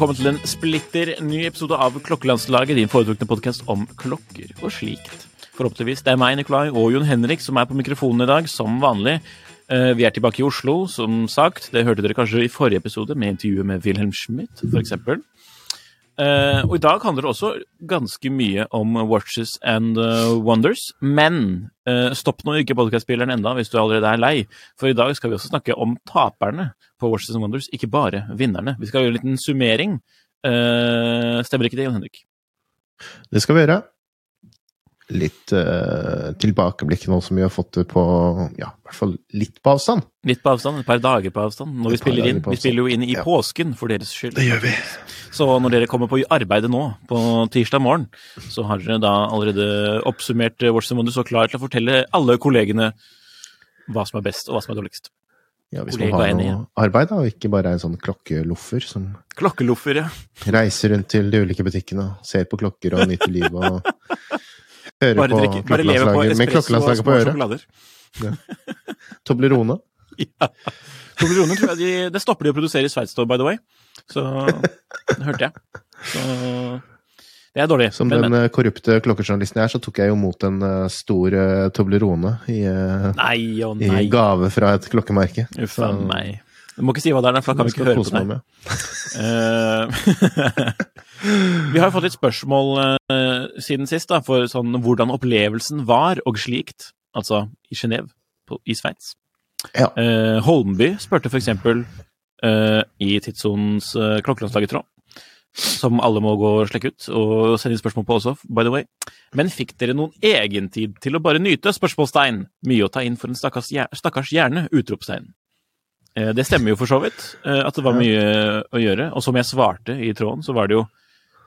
velkommen til en splitter ny episode av Klokkelandslaget, din foretrukne podkast om klokker og slikt. Forhåpentligvis. Det er meg, Nikolai, og Jon Henrik som er på mikrofonen i dag, som vanlig. Eh, Vi er tilbake i Oslo, som sagt. Det hørte dere kanskje i forrige episode, med intervjuet med Wilhelm Schmidt, f.eks. Uh, og i dag handler det også ganske mye om Watches and uh, Wonders. Men uh, stopp nå ikke podkastspilleren enda hvis du allerede er lei. For i dag skal vi også snakke om taperne på Watches and Wonders, ikke bare vinnerne. Vi skal gjøre en liten summering. Stemmer ikke det, Jon Henrik? Det skal vi gjøre. Litt uh, tilbakeblikk nå som vi har fått det på ja, i hvert fall litt på avstand. Litt på avstand, et par dager på avstand. Når vi spiller inn. Vi spiller jo inn i Ja. påsken for deres skyld. Det gjør vi. Så når dere kommer på arbeidet nå, på tirsdag morgen, så har dere da allerede oppsummert eh, Watches and Wonders og klar til å fortelle alle kollegene hva som er best og hva som er dårligst. Ja, hvis man har noe arbeid, da, og ikke bare er en sånn klokkeloffer som Klokkeloffer, ja. reiser rundt til de ulike butikkene og ser på klokker og nyter livet og hører Bare, på drikke, bare leve på klokkelandslaget med klokkelandslaget på øret. sjokolader. Toblerone. Ja. Toblerone tror jeg de, det stopper de å produsere i Sveits, by the way. Så det hørte jeg. Så det er dårlig. Som men, den men. eh, korrupte klokkejournalisten jeg er, så tok jeg jo mot en eh, stor eh, Toblerone i, eh, Nei i gave fra et klokkemerke. Uff a meg. Du må ikke si hva det er, for da kan vi ikke høre på deg. Eh, vi har jo fått litt spørsmål eh, siden sist, da, for sånn hvordan opplevelsen var og slikt. Altså i Genéve, i Sveits. Ja. Uh, Holmby spurte eksempel eh, i Tidssonens uh, i tråd, som alle må gå og slekke ut og sende inn spørsmål på også, by the way. Men fikk dere noen egentid til å bare nyte? spørsmålstegn. Mye å ta inn for en stakkars hjerne! utropstegn. Eh, det stemmer jo for så vidt, eh, at det var mye å gjøre. Og som jeg svarte i tråden, så var det jo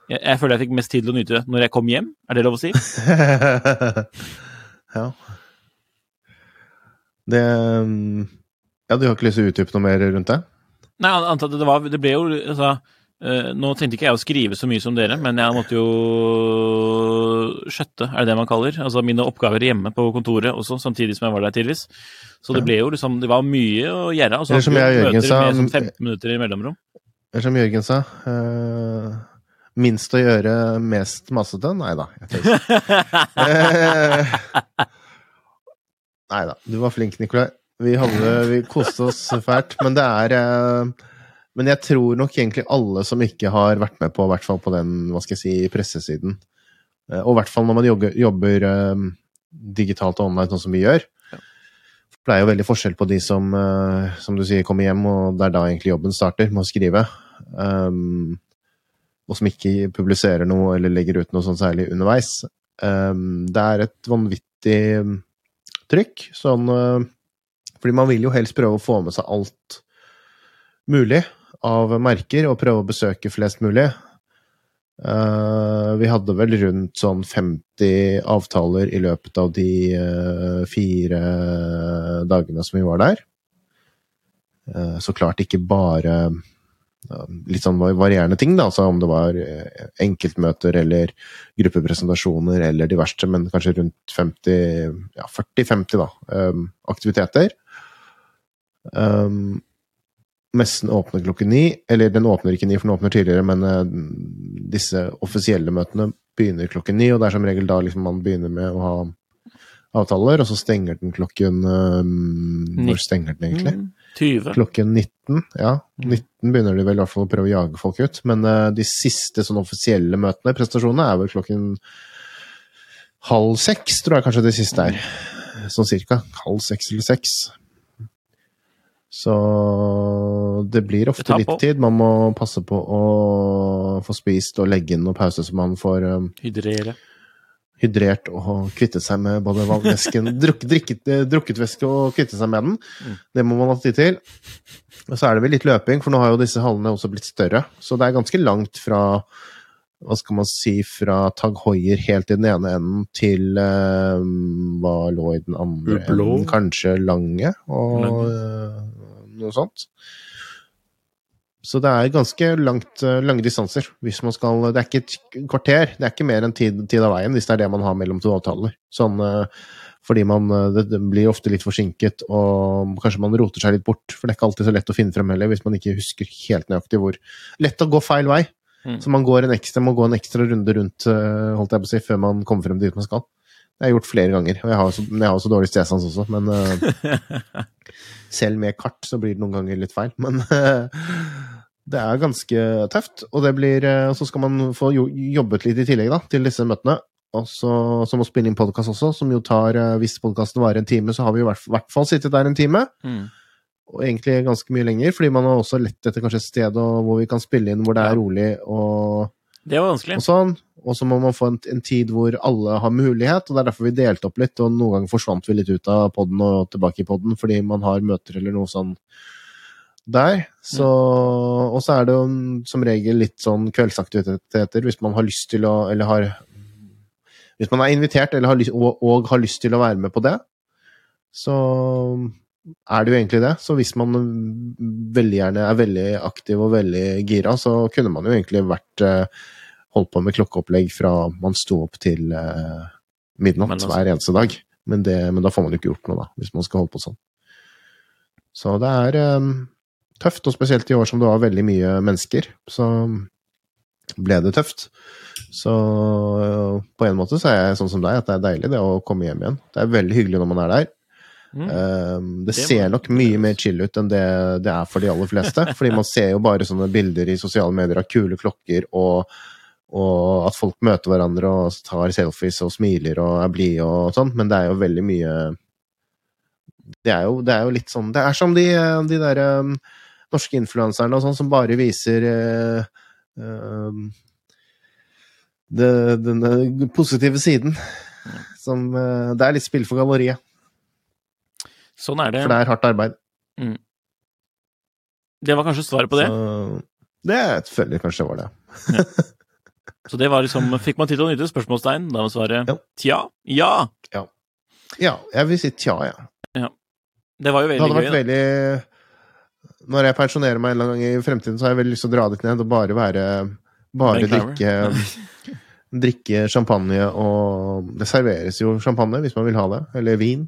jeg, jeg føler jeg fikk mest tid til å nyte det når jeg kom hjem. Er det lov å si? ja. Det mm, Ja, du har ikke lyst til å utdype noe mer rundt det? Nei, antatt det var Det ble jo altså Nå tenkte ikke jeg å skrive så mye som dere, men jeg måtte jo skjøtte, er det det man kaller. Altså mine oppgaver hjemme på kontoret også, samtidig som jeg var der tidligvis. Så det ble jo liksom Det var mye å gjøre. Og så Eller som hadde vi jeg og møter sa, med sånn 15 minutter i mellomrom. Eller som Jørgen sa eh, Minst å gjøre, mest masete? Nei da, jeg tøyser. Nei da, du var flink, Nikolai. Vi, hadde, vi koste oss fælt. Men det er eh, Men jeg tror nok egentlig alle som ikke har vært med på, hvert fall på den hva skal jeg si, pressesiden, eh, og i hvert fall når man jobber, jobber eh, digitalt og online, sånn som vi gjør For det er jo veldig forskjell på de som, eh, som du sier, kommer hjem, og det er da egentlig jobben starter, med å skrive. Um, og som ikke publiserer noe eller legger ut noe sånn særlig underveis. Um, det er et vanvittig trykk. Sånn uh, Fordi man vil jo helst prøve å få med seg alt mulig av merker, og prøve å besøke flest mulig. Uh, vi hadde vel rundt sånn 50 avtaler i løpet av de uh, fire dagene som vi var der. Uh, så klart ikke bare litt sånn varierende ting, da, altså om det var enkeltmøter eller gruppepresentasjoner eller diverse, men kanskje rundt 50, ja 40-50 da, um, aktiviteter. Um, messen åpner klokken ni, eller den åpner ikke ni, for den åpner tidligere, men uh, disse offisielle møtene begynner klokken ni, og det er som regel da liksom man begynner med å ha avtaler, og så stenger den klokken eh, Når stenger den egentlig? Mm, 20. Klokken 19, ja. 19 begynner de vel i hvert fall å prøve å jage folk ut. Men eh, de siste sånn offisielle møtene, prestasjonene, er vel klokken halv seks, tror jeg kanskje det siste er. Sånn cirka. Halv seks eller seks. Så det blir ofte litt tid. Man må passe på å få spist og legge inn noen pause, så man får um, Hydrere. hydrert og kvittet seg med både vannvæsken, drukket, drikket, eh, drukket væske og kvittet seg med den. Mm. Det må man ha tid til. Og så er det vel litt løping, for nå har jo disse hallene også blitt større. Så det er ganske langt fra hva skal man si, fra Tag Hoier helt i den ene enden til uh, hva lå i den andre Blå. enden? Kanskje Lange, og Lange. Noe sånt. Så det er ganske langt, eh, lange distanser. Hvis man skal, det er ikke et kvarter, det er ikke mer enn tid, tid av veien, hvis det er det man har mellom to avtaler. Sånn, eh, fordi man, eh, det, blir ofte litt forsinket, og kanskje man roter seg litt bort. For det er ikke alltid så lett å finne frem heller, hvis man ikke husker helt nøyaktig hvor. Lett å gå feil vei. Mm. Så man går en ekstra, må gå en ekstra runde rundt, holdt jeg på å si, før man kommer frem dit man skal. Det har jeg gjort flere ganger, og jeg har så, jeg har så dårlig stedsans også, men uh, selv med kart så blir det noen ganger litt feil. Men uh, det er ganske tøft, og det blir uh, Så skal man få jo, jobbet litt i tillegg da, til disse møtene. Og så så må spille inn podkast også, som jo tar Hvis podkasten varer en time, så har vi i hvert, hvert fall sittet der en time. Mm. Og egentlig ganske mye lenger, fordi man har også lett etter kanskje et sted og, hvor vi kan spille inn hvor det er rolig og Det var vanskelig. og sånn. Og så må man få en, en tid hvor alle har mulighet, og det er derfor vi delte opp litt. Og noen ganger forsvant vi litt ut av poden og tilbake i poden fordi man har møter eller noe sånn der. Så, Og så er det jo som regel litt sånn kveldsaktiviteter hvis man har lyst til å Eller har Hvis man er invitert har lyst, og, og har lyst til å være med på det, så er det jo egentlig det. Så hvis man veldig gjerne er veldig aktiv og veldig gira, så kunne man jo egentlig vært eh, holdt på med klokkeopplegg fra man sto opp til eh, midnatt altså- hver eneste dag. Men, det, men da får man jo ikke gjort noe, da, hvis man skal holde på sånn. Så det er um, tøft, og spesielt i år som det var veldig mye mennesker, så ble det tøft. Så på en måte så er jeg sånn som deg, at det er deilig det å komme hjem igjen. Det er veldig hyggelig når man er der. Mm. Eh, det, Det ser nok mye mer chill ut enn det det er for de aller fleste. fordi man ser jo bare sånne bilder i sosiale medier av kule klokker, og, og at folk møter hverandre og tar selfies og smiler og er blide og sånn, men det er jo veldig mye det er, jo, det er jo litt sånn Det er som de, de der um, norske influenserne og sånn, som bare viser uh, uh, det, denne positive siden. Som, eh, det er litt spill for galleriet. Sånn er det. For det er hardt arbeid. Det var kanskje svaret på det. Så det føler jeg kanskje var det. Så det var liksom Fikk man tid til å nyte? Spørsmålstegn. Da var svaret Ja. tja. Ja! Ja, jeg vil si tja, ja. Det var jo Det hadde vært gøy. veldig Når jeg pensjonerer meg en eller annen gang i fremtiden, så har jeg veldig lyst til å dra dit ned og bare være Bare drikke Drikke champagne og Det serveres jo champagne hvis man vil ha det. Eller vin.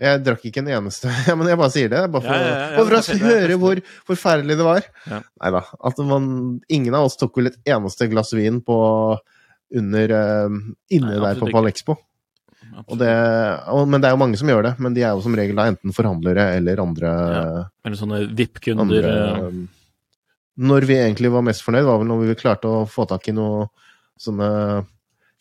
Jeg drakk ikke en eneste Ja, men jeg bare sier det. Bare for, Ja, ja, for å det høre hvor forferdelig det var. Ja. Nei da. At man Ingen av oss tok vel et eneste glass vin på under eh, Inne Nei, der på. Palexpo. Det, og, men det er jo mange som gjør det. Men de er jo som regel da enten forhandlere eller andre, Eller sånne VIP-kunder. andre eh, Når vi egentlig var mest fornøyd, var vel når vi klarte å få tak i noe sånne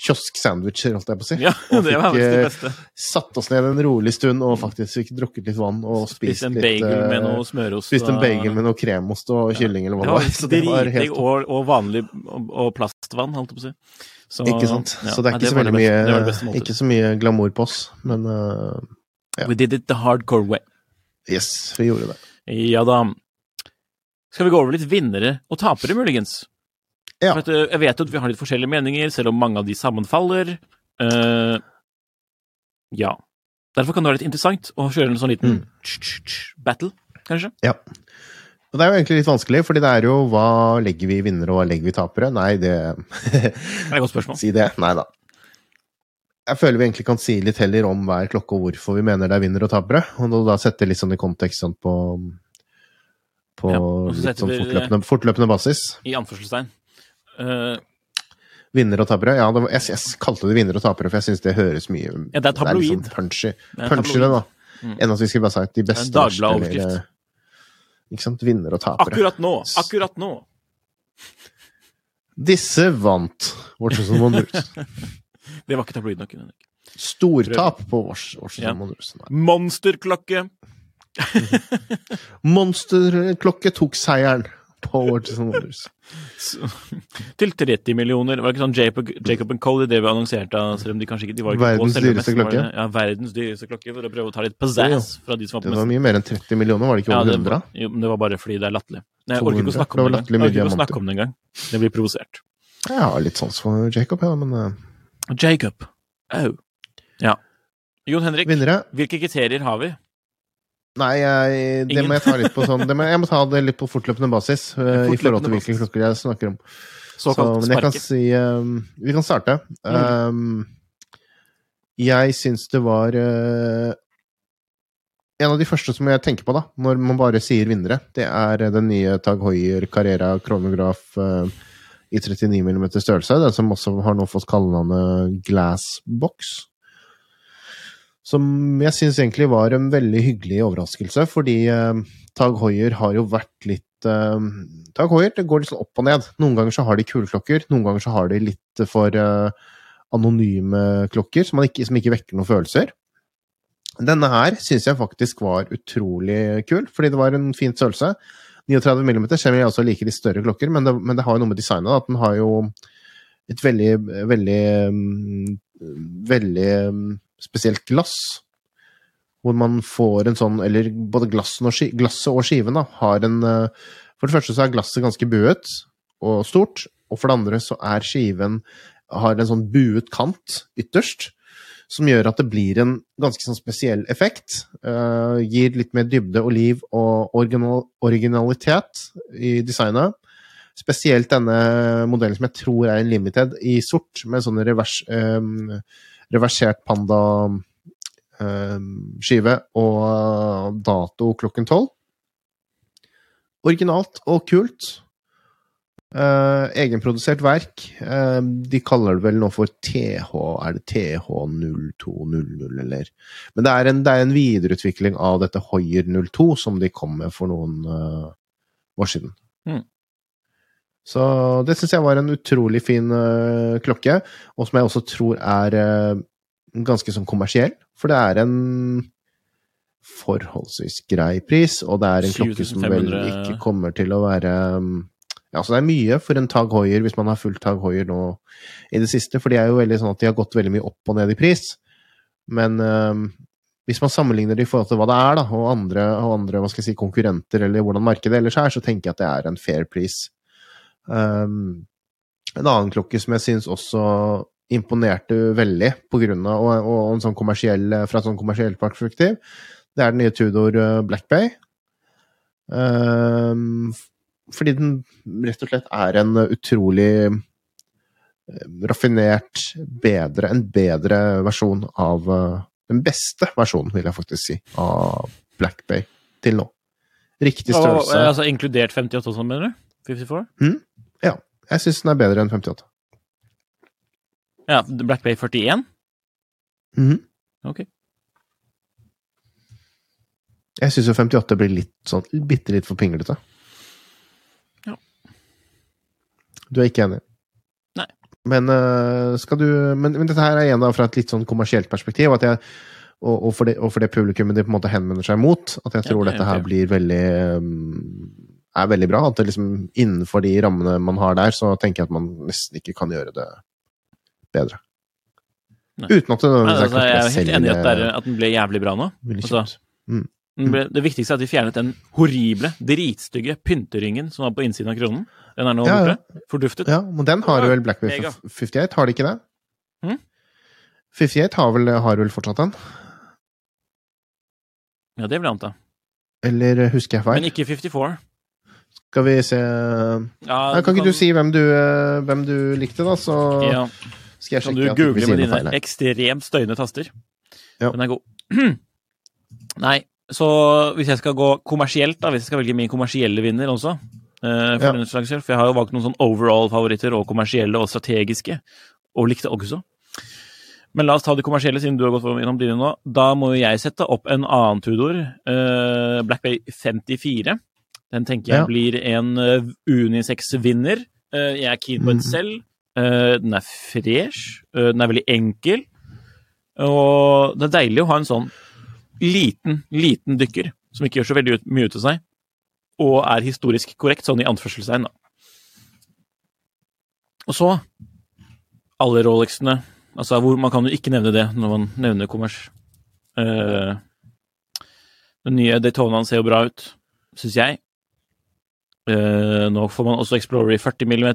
kiosk-sandwicher, holdt jeg på å si. Ja, Og det var fikk, det eh, beste. Satt oss ned en rolig stund og faktisk fikk drukket litt vann og spist spist en bagel eh, med noe smørost. Spist en bagel med noe kremost og kylling, eller hva Det det var. Så det var helt og, og vanlig og, og plastvann, holdt jeg på å si. Så, Ikke sant? ja, Så det er ikke så veldig det mye det det. Ikke så mye glamour på oss, men uh, ja. We did it the hardcore way. yes, vi gjorde det. Ja da. Skal vi gå over litt vinnere og tapere, muligens? Ja. Eh, jeg vet jo at vi har litt forskjellige meninger, selv om mange av de sammenfaller. Uh, ja. Derfor kan det være litt interessant å kjøre en sånn liten Mm. battle, kanskje. Ja. Og det er jo egentlig litt vanskelig, fordi det er jo hva legger vi i vinnere og hva legger vi i tapere? Nei, det Det er et godt spørsmål. Si det. Nei da. Jeg føler vi egentlig kan si litt heller om hver klokke og hvorfor vi mener det er vinnere og tapere. Og da setter litt sånn i kontekst sånn på på Ja, litt sånn fortløpende, fortløpende basis. I anførselstegn. Eh, Vinner og tapere. Ja, det var, jeg, jeg kalte det vinner og tapere, for jeg syns det høres mye Ja, det er tabloid. Det er liksom punchy. Det er Punchy, da. Mm. Enn at vi skulle bare sagt de beste Det Dagbladet-overskrift. eh, Ikke sant? Vinner og tapere. akkurat nå! Akkurat nå! Disse vant Watches and Wonders. Det var ikke tabloid nok. Stortap på Vårs Watches Ja. and Wonders. Monsterklokke! Monsterklokke tok seieren på Watches and Wonders. S- Til 30 millioner. Var det ikke sånn Jacob, Jacob Co. det vi annonserte? Selv om de kanskje ikke, de var ikke Verdens på dyreste messen, klokke. det? Ja, verdens dyreste klokke, for å prøve å ta litt pizzazz fra de som var Det var mye mer enn 30 millioner, var det ikke over 100? var, jo, men det var bare fordi det er latterlig. Jeg orker ikke å snakke om det, det engang. Jeg det engang. Det blir provosert. Jeg har litt sans for Jacob, ja, men eh, Jacob. Au. Ja. Jon Henrik, vinnere hvilke kriterier har vi? Nei, jeg, det Ingen. må jeg ta litt på sånn må, Jeg må ta det litt på fortløpende basis Fortløpende i forhold til hvilke klokker jeg snakker om. Så, Såkalt men jeg kan si um, Vi kan starte. Um, jeg syns det var uh, En av de første som jeg tenker på, da, når man bare sier vinnere, det er den nye Tag Hoier Carrera kronograf uh, i 39 mm størrelse. Den som også har nå fått kallenavnet Glassbox. Som jeg syns egentlig var en veldig hyggelig overraskelse, fordi eh, Tag Hoier har jo vært litt eh, Tag Hoier det går litt sånn opp og ned. Noen ganger så har de kule klokker, noen ganger så har de litt for eh, anonyme klokker som, ikke, som ikke vekker noen følelser. Denne her syns jeg faktisk var utrolig kul, fordi det var en fin størrelse. 39 mm, selv om jeg også liker de større klokker, men det, men det har jo noe med designet at den har jo et veldig, veldig mm, Veldig mm, spesielt glass. Hvor man får en sånn Eller både glasset og skiven da, har en eh, For det første så er glasset ganske buet og stort, og for det andre så er skiven har en sånn buet kant ytterst som gjør at det blir en ganske sånn spesiell effekt. Uh, gir litt mer dybde og liv og original, originalitet i designet. Spesielt denne modellen som jeg tror er en limited, i sort, med sånn revers, eh, reversert panda-skive og dato klokken tolv. Originalt og kult. Eh, egenprodusert verk. Eh, de kaller det vel nå for TH Er det TH0200, eller Men det er, en, det er en videreutvikling av dette Hoier 02 som de kom med for noen eh, år siden. Mm. Så det syns jeg var en utrolig fin uh, klokke, og som jeg også tror er uh, ganske sånn kommersiell. For det er en forholdsvis grei pris, og det er en klokke som vel ikke kommer til å være um, ja, så det er mye for en Tag Hoier, hvis man har fulgt Tag Hoier nå i det siste, for de er jo veldig sånn at de har gått veldig mye opp og ned i pris. Men um, hvis man sammenligner det i forhold til hva det er, da, og andre, og andre si, konkurrenter, eller hvordan markedet ellers er, så tenker jeg at det er en fair pris. Um, en annen klokke som jeg syns også imponerte veldig på grunn av, og, og en sånn kommersiell, fra et sånn kommersielt perspektiv, det er den nye Tudor eh, Black Bay. Um, fordi den rett og slett er en utrolig eh, raffinert, bedre, en bedre versjon av eh, Den beste versjonen, vil jeg faktisk si, av Black Bay til nå. Riktig størrelse. Og, altså Inkludert 58 og sånn, mener du? 54? Ja. Jeg syns den er bedre enn 58. Ja, Black Bay 41? Mhm. Ok. Jeg syns jo 58 blir litt sånn bitte litt for pinglete. Ja. Du er ikke enig? Nei. Men, øh, skal du, men, men dette her er igjen fra et litt sånn kommersielt perspektiv, at jeg, og, for det, og for det publikummet de på en måte henvender seg mot, at jeg Ja, tror dette her okay. blir veldig øhm, er veldig bra. At det liksom innenfor de rammene man har der, så tenker jeg at man nesten ikke kan gjøre det bedre. Nei. Uten at det Nei, altså, jeg er helt enig i at, at den ble jævlig bra nå. altså. Mm. Ble, det viktigste er at de fjernet den horrible, dritstygge pynteringen som var på innsiden av kronen. Den er nå Ja, ja. borte. Forduftet. Ja, men den har vel Blackberry mega. 58, har de ikke det? Mm? 58 har vel, har vel fortsatt den? Ja, det vil jeg anta. Eller husker jeg feil? Men ikke 54. Skal vi se Ja, Nei, Kan ikke du si hvem du, eh, hvem du likte, da? Så ja, skal jeg Kan sjekke du at vi google med feil dine ekstremt støyende taster? Ja. Den er god. Nei, så hvis jeg skal gå kommersielt, da, hvis jeg skal velge min kommersielle vinner også, eh, for Ja. slags. For jeg har jo valgt noen sånn overall-favoritter og kommersielle og strategiske, og likte også. Men la oss ta de kommersielle, siden du har gått gjennom dine nå. Da må jo jeg sette opp en annen Tudor, eh, Black Bay 54. Den tenker jeg Ja. blir en uh, unisex-vinner. Eh, jeg er keen på en Mhm. selv. Eh, den er fresh. eh, den er veldig enkel. Og det er deilig å ha en sånn liten, liten dykker som ikke gjør så veldig mye ut av seg, og er historisk korrekt, sånn i anførselstegn, da. Og så alle Rolexene. Altså, hvor, man kan jo ikke nevne det når man nevner kommers. Uh, den nye Daytonaen ser jo bra ut, syns jeg. Eh, nå får man også Explorer i 40 mm.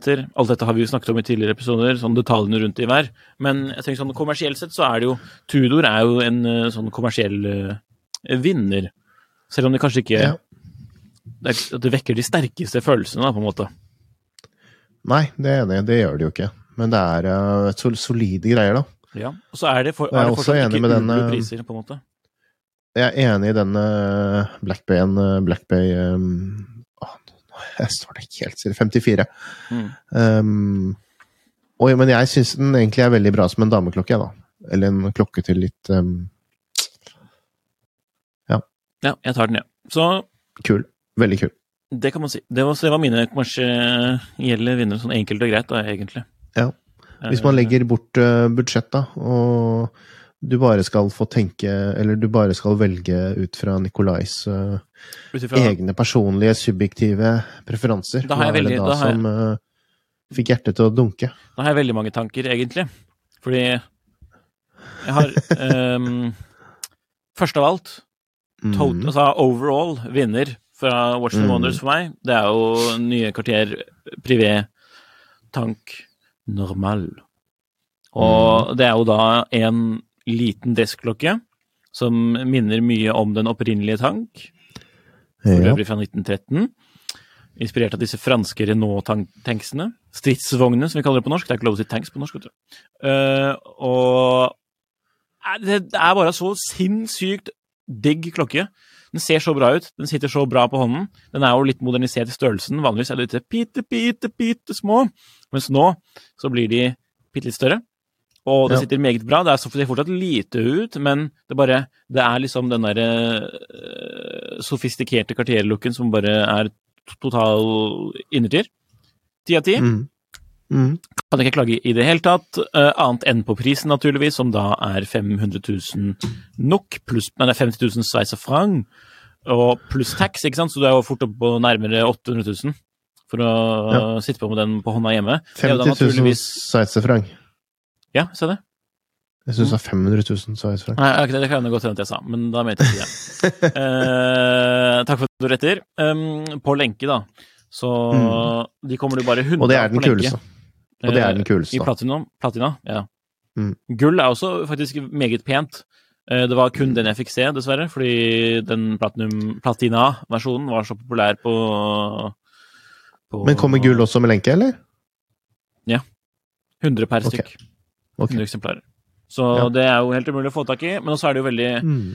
Alt dette har vi jo snakket om i tidligere episoder, sånn detaljene rundt i hver. Men jeg tenker sånn kommersielt sett så er det jo Tudor er jo en uh, sånn kommersiell uh, vinner. Selv om det kanskje ikke Ja. det, er- det vekker de sterkeste følelsene, da, på en måte. Nei, det er enig, det gjør det jo ikke. Men det er sol solide greier, da. Ja. Og så er det, for, er det fortsatt enig ikke med den, eh, priser, på en måte. Jeg er enig i den uh, Black Bay-en, Black Bay um, Jeg står det ikke helt stille. 54. Mm. Um, og, men jeg syns den egentlig er veldig bra som en dameklokke, da. Eller en klokke til litt um, Ja, jeg tar den, ja. Så kul. Veldig kul. det kan man si. Det var, det var mine kommersielle vinnere, sånn enkelt og greit, da, egentlig. Ja. Hvis man legger bort uh, budsjett, da, og du bare skal få tenke Eller du bare skal velge ut fra Nikolais uh, Ut egne personlige, subjektive preferanser. Da har jeg veldig- da, da jeg- som uh, fikk hjertet til å dunke? Da har jeg veldig mange tanker, egentlig. Fordi jeg har um, Først av alt, tot, Mm. altså overall vinner fra Watch the Mm. Wonders for meg, det er jo nye kvarter Privé Tank Normal. Og det er jo da en liten deskklokke som minner mye om den opprinnelige tank, for øvrig fra 1913. Inspirert av disse franske Renault-tanksene. Stridsvognene, som vi kaller det på norsk. Det er ikke lov å si tanks på norsk, vet du. Uh, og det er bare så sinnssykt digg klokke. Den ser så bra ut. Den sitter så bra på hånden. Den er jo litt modernisert i størrelsen. Vanligvis er det litt bitte, bitte, bitte små. Mens nå så blir de bitte litt større. Og det Ja. sitter meget bra. Det er så- ser fortsatt lite ut, men det bare Det er liksom den derre uh, sofistikerte Cartier-looken som bare er total innertier. Ti av ti. Mm. Mm. Kan ikke klage i det hele tatt, Uh, annet enn på prisen, naturligvis, som da er 500 000 NOK, pluss Nei, det er 50 000 Sveits og franc, og pluss tax, ikke sant, så du er jo fort oppe på nærmere 800 000 for å sitte på med den på hånda hjemme. Det er jo da 50 000 naturligvis- sveitserfranc. Ja, se det. Jeg syns det var 500 000 sveitserfranc. Nei, okay, det kan godt hende at jeg sa, men da mente jeg ikke det. Eh, takk for at du retter. Um, på lenke, da, så de kommer du bare 100 Mm. Og det er den kuleste. Og det er den Eh, kuleste, I platinum, platina, ja. Mm. Gull er også faktisk meget pent. Eh, Det var kun den jeg fikk se, dessverre, fordi den platina-versjonen var så populær på, på Men kommer gull også med lenke, eller? Ja. 100 per stykk. Ok. 100 eksemplarer. Så Ja. det er jo helt umulig å få tak i. Men også er det jo veldig Mm.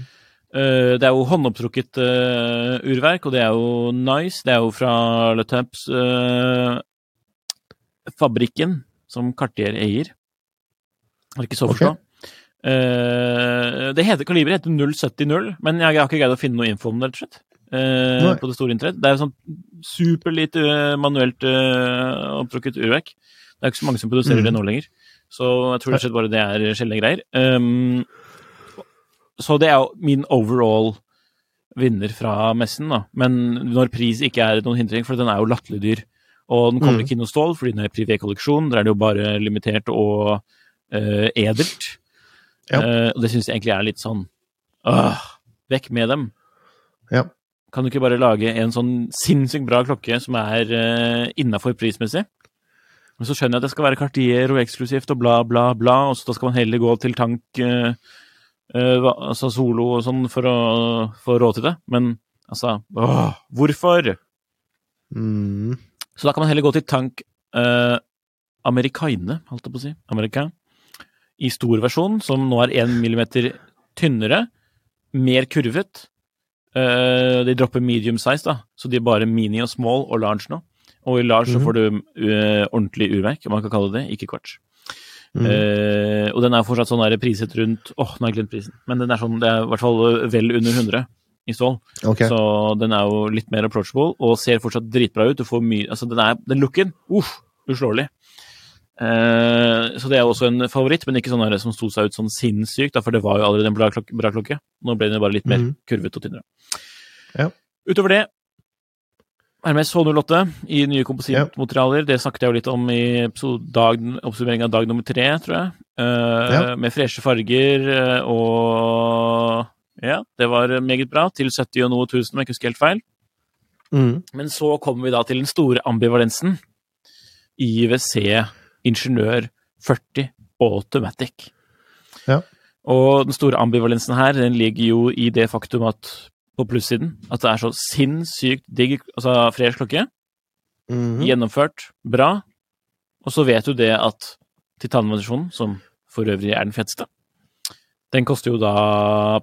uh, Det er jo håndopptrukket uh, urverk, og det er jo nice. Det er jo fra Le Temps uh, fabrikken som Cartier eier. Har ikke så forstå. Eh, det heter kaliberet heter 070, men jeg har ikke greid å finne noe info om det, rett og slett. eh, på det store internett. Det er jo sånn superlite eh, manuelt eh, opptrukket urverk. Det er ikke så mange som produserer mm. det nå lenger. Så jeg tror rett og slett bare det er sjeldne greier. Um, så det er jo min overall vinner fra messen, da. Men når pris ikke er noen hindring, for den er jo latterlig dyr. Og den kommer Mm. ikke i noe stål, fordi den er privé-kolleksjon. Der er det jo bare limitert og uh, edelt. Ja. Uh, og det syns jeg egentlig er litt sånn øh, Vekk med dem. Ja. Kan du ikke bare lage en sånn sinnssykt bra klokke som er uh, innafor prismessig? Men så skjønner jeg at det skal være Cartier og eksklusivt og bla, bla, bla, og så da skal man heller gå til tank, eh, eh, altså solo og sånn for å få råd til det. Men altså, åh, hvorfor? Mm. Så da kan man heller gå til tank eh, amerikaine, holdt jeg på å si, Amerika. i stor versjon, som nå er 1 millimeter tynnere, mer kurvet. Eh, de dropper medium size, da, så de er bare mini og small og large nå. Og i large så Mhm. får du uh, ordentlig urverk, om man kan kalle det ikke kvarts. Mm. Uh, og den er fortsatt sånn der priset rundt Åh, nå har jeg glemt prisen. Men den er sånn, det er i hvert fall vel under 100 i stål. Okay. Så den er jo litt mer approachable og ser fortsatt dritbra ut. Du får mye Altså, den er Den looken, uff, uslåelig. Uh, så det er også en favoritt, men ikke sånn der som sto seg ut sånn sinnssykt, for det var jo allerede en bra klokke. Bra klokke. Nå ble den bare litt mer mm. kurvet og tynnere. Ja. Utover det Hermes H08 i nye komposittmaterialer. Det snakket jeg jo litt om i oppsummeringen av dag nummer tre, tror jeg. Uh. Med freshe farger eh, og Ja, det var meget bra. Til 70 og noe tusen, om jeg ikke husker helt feil. Mm. Men så kommer vi da til den store ambivalensen. IWC Ingeniør 40 Automatic. Ja. Og den store ambivalensen her, den ligger jo i det faktum at på plussiden. At det er så sinnssykt digg Altså fresh klokke. Mm -hmm. Gjennomført. Bra. Og så vet du det at titanversjonen, som for øvrig er den feteste, den koster jo da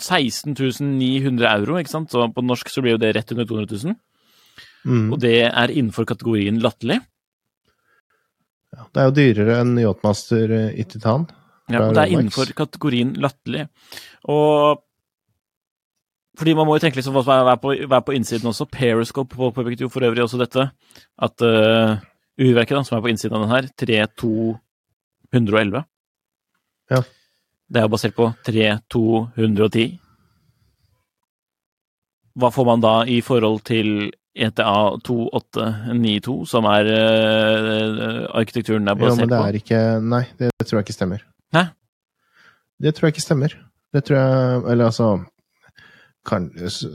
16.900 euro, ikke sant? Så på norsk så blir jo det rett under 200 000. Mm. Og det er innenfor kategorien latterlig. Ja, det er jo dyrere enn Yachtmaster eh, i titan. Ja, og det er innenfor kategorien latterlig. Og fordi man må jo tenke liksom hva som er, er på, er på innsiden også. Periscope påpekte jo for øvrig også dette. At uh, urverket da, som er på innsiden av den her, 3211 Ja. Det er jo basert på 3210. Hva får man da i forhold til ETA 2892, som er uh, arkitekturen basert på? Jo, men det er ikke Nei, det, tror jeg ikke stemmer. Hæ? Det tror jeg ikke stemmer. Det tror jeg Eller altså kan,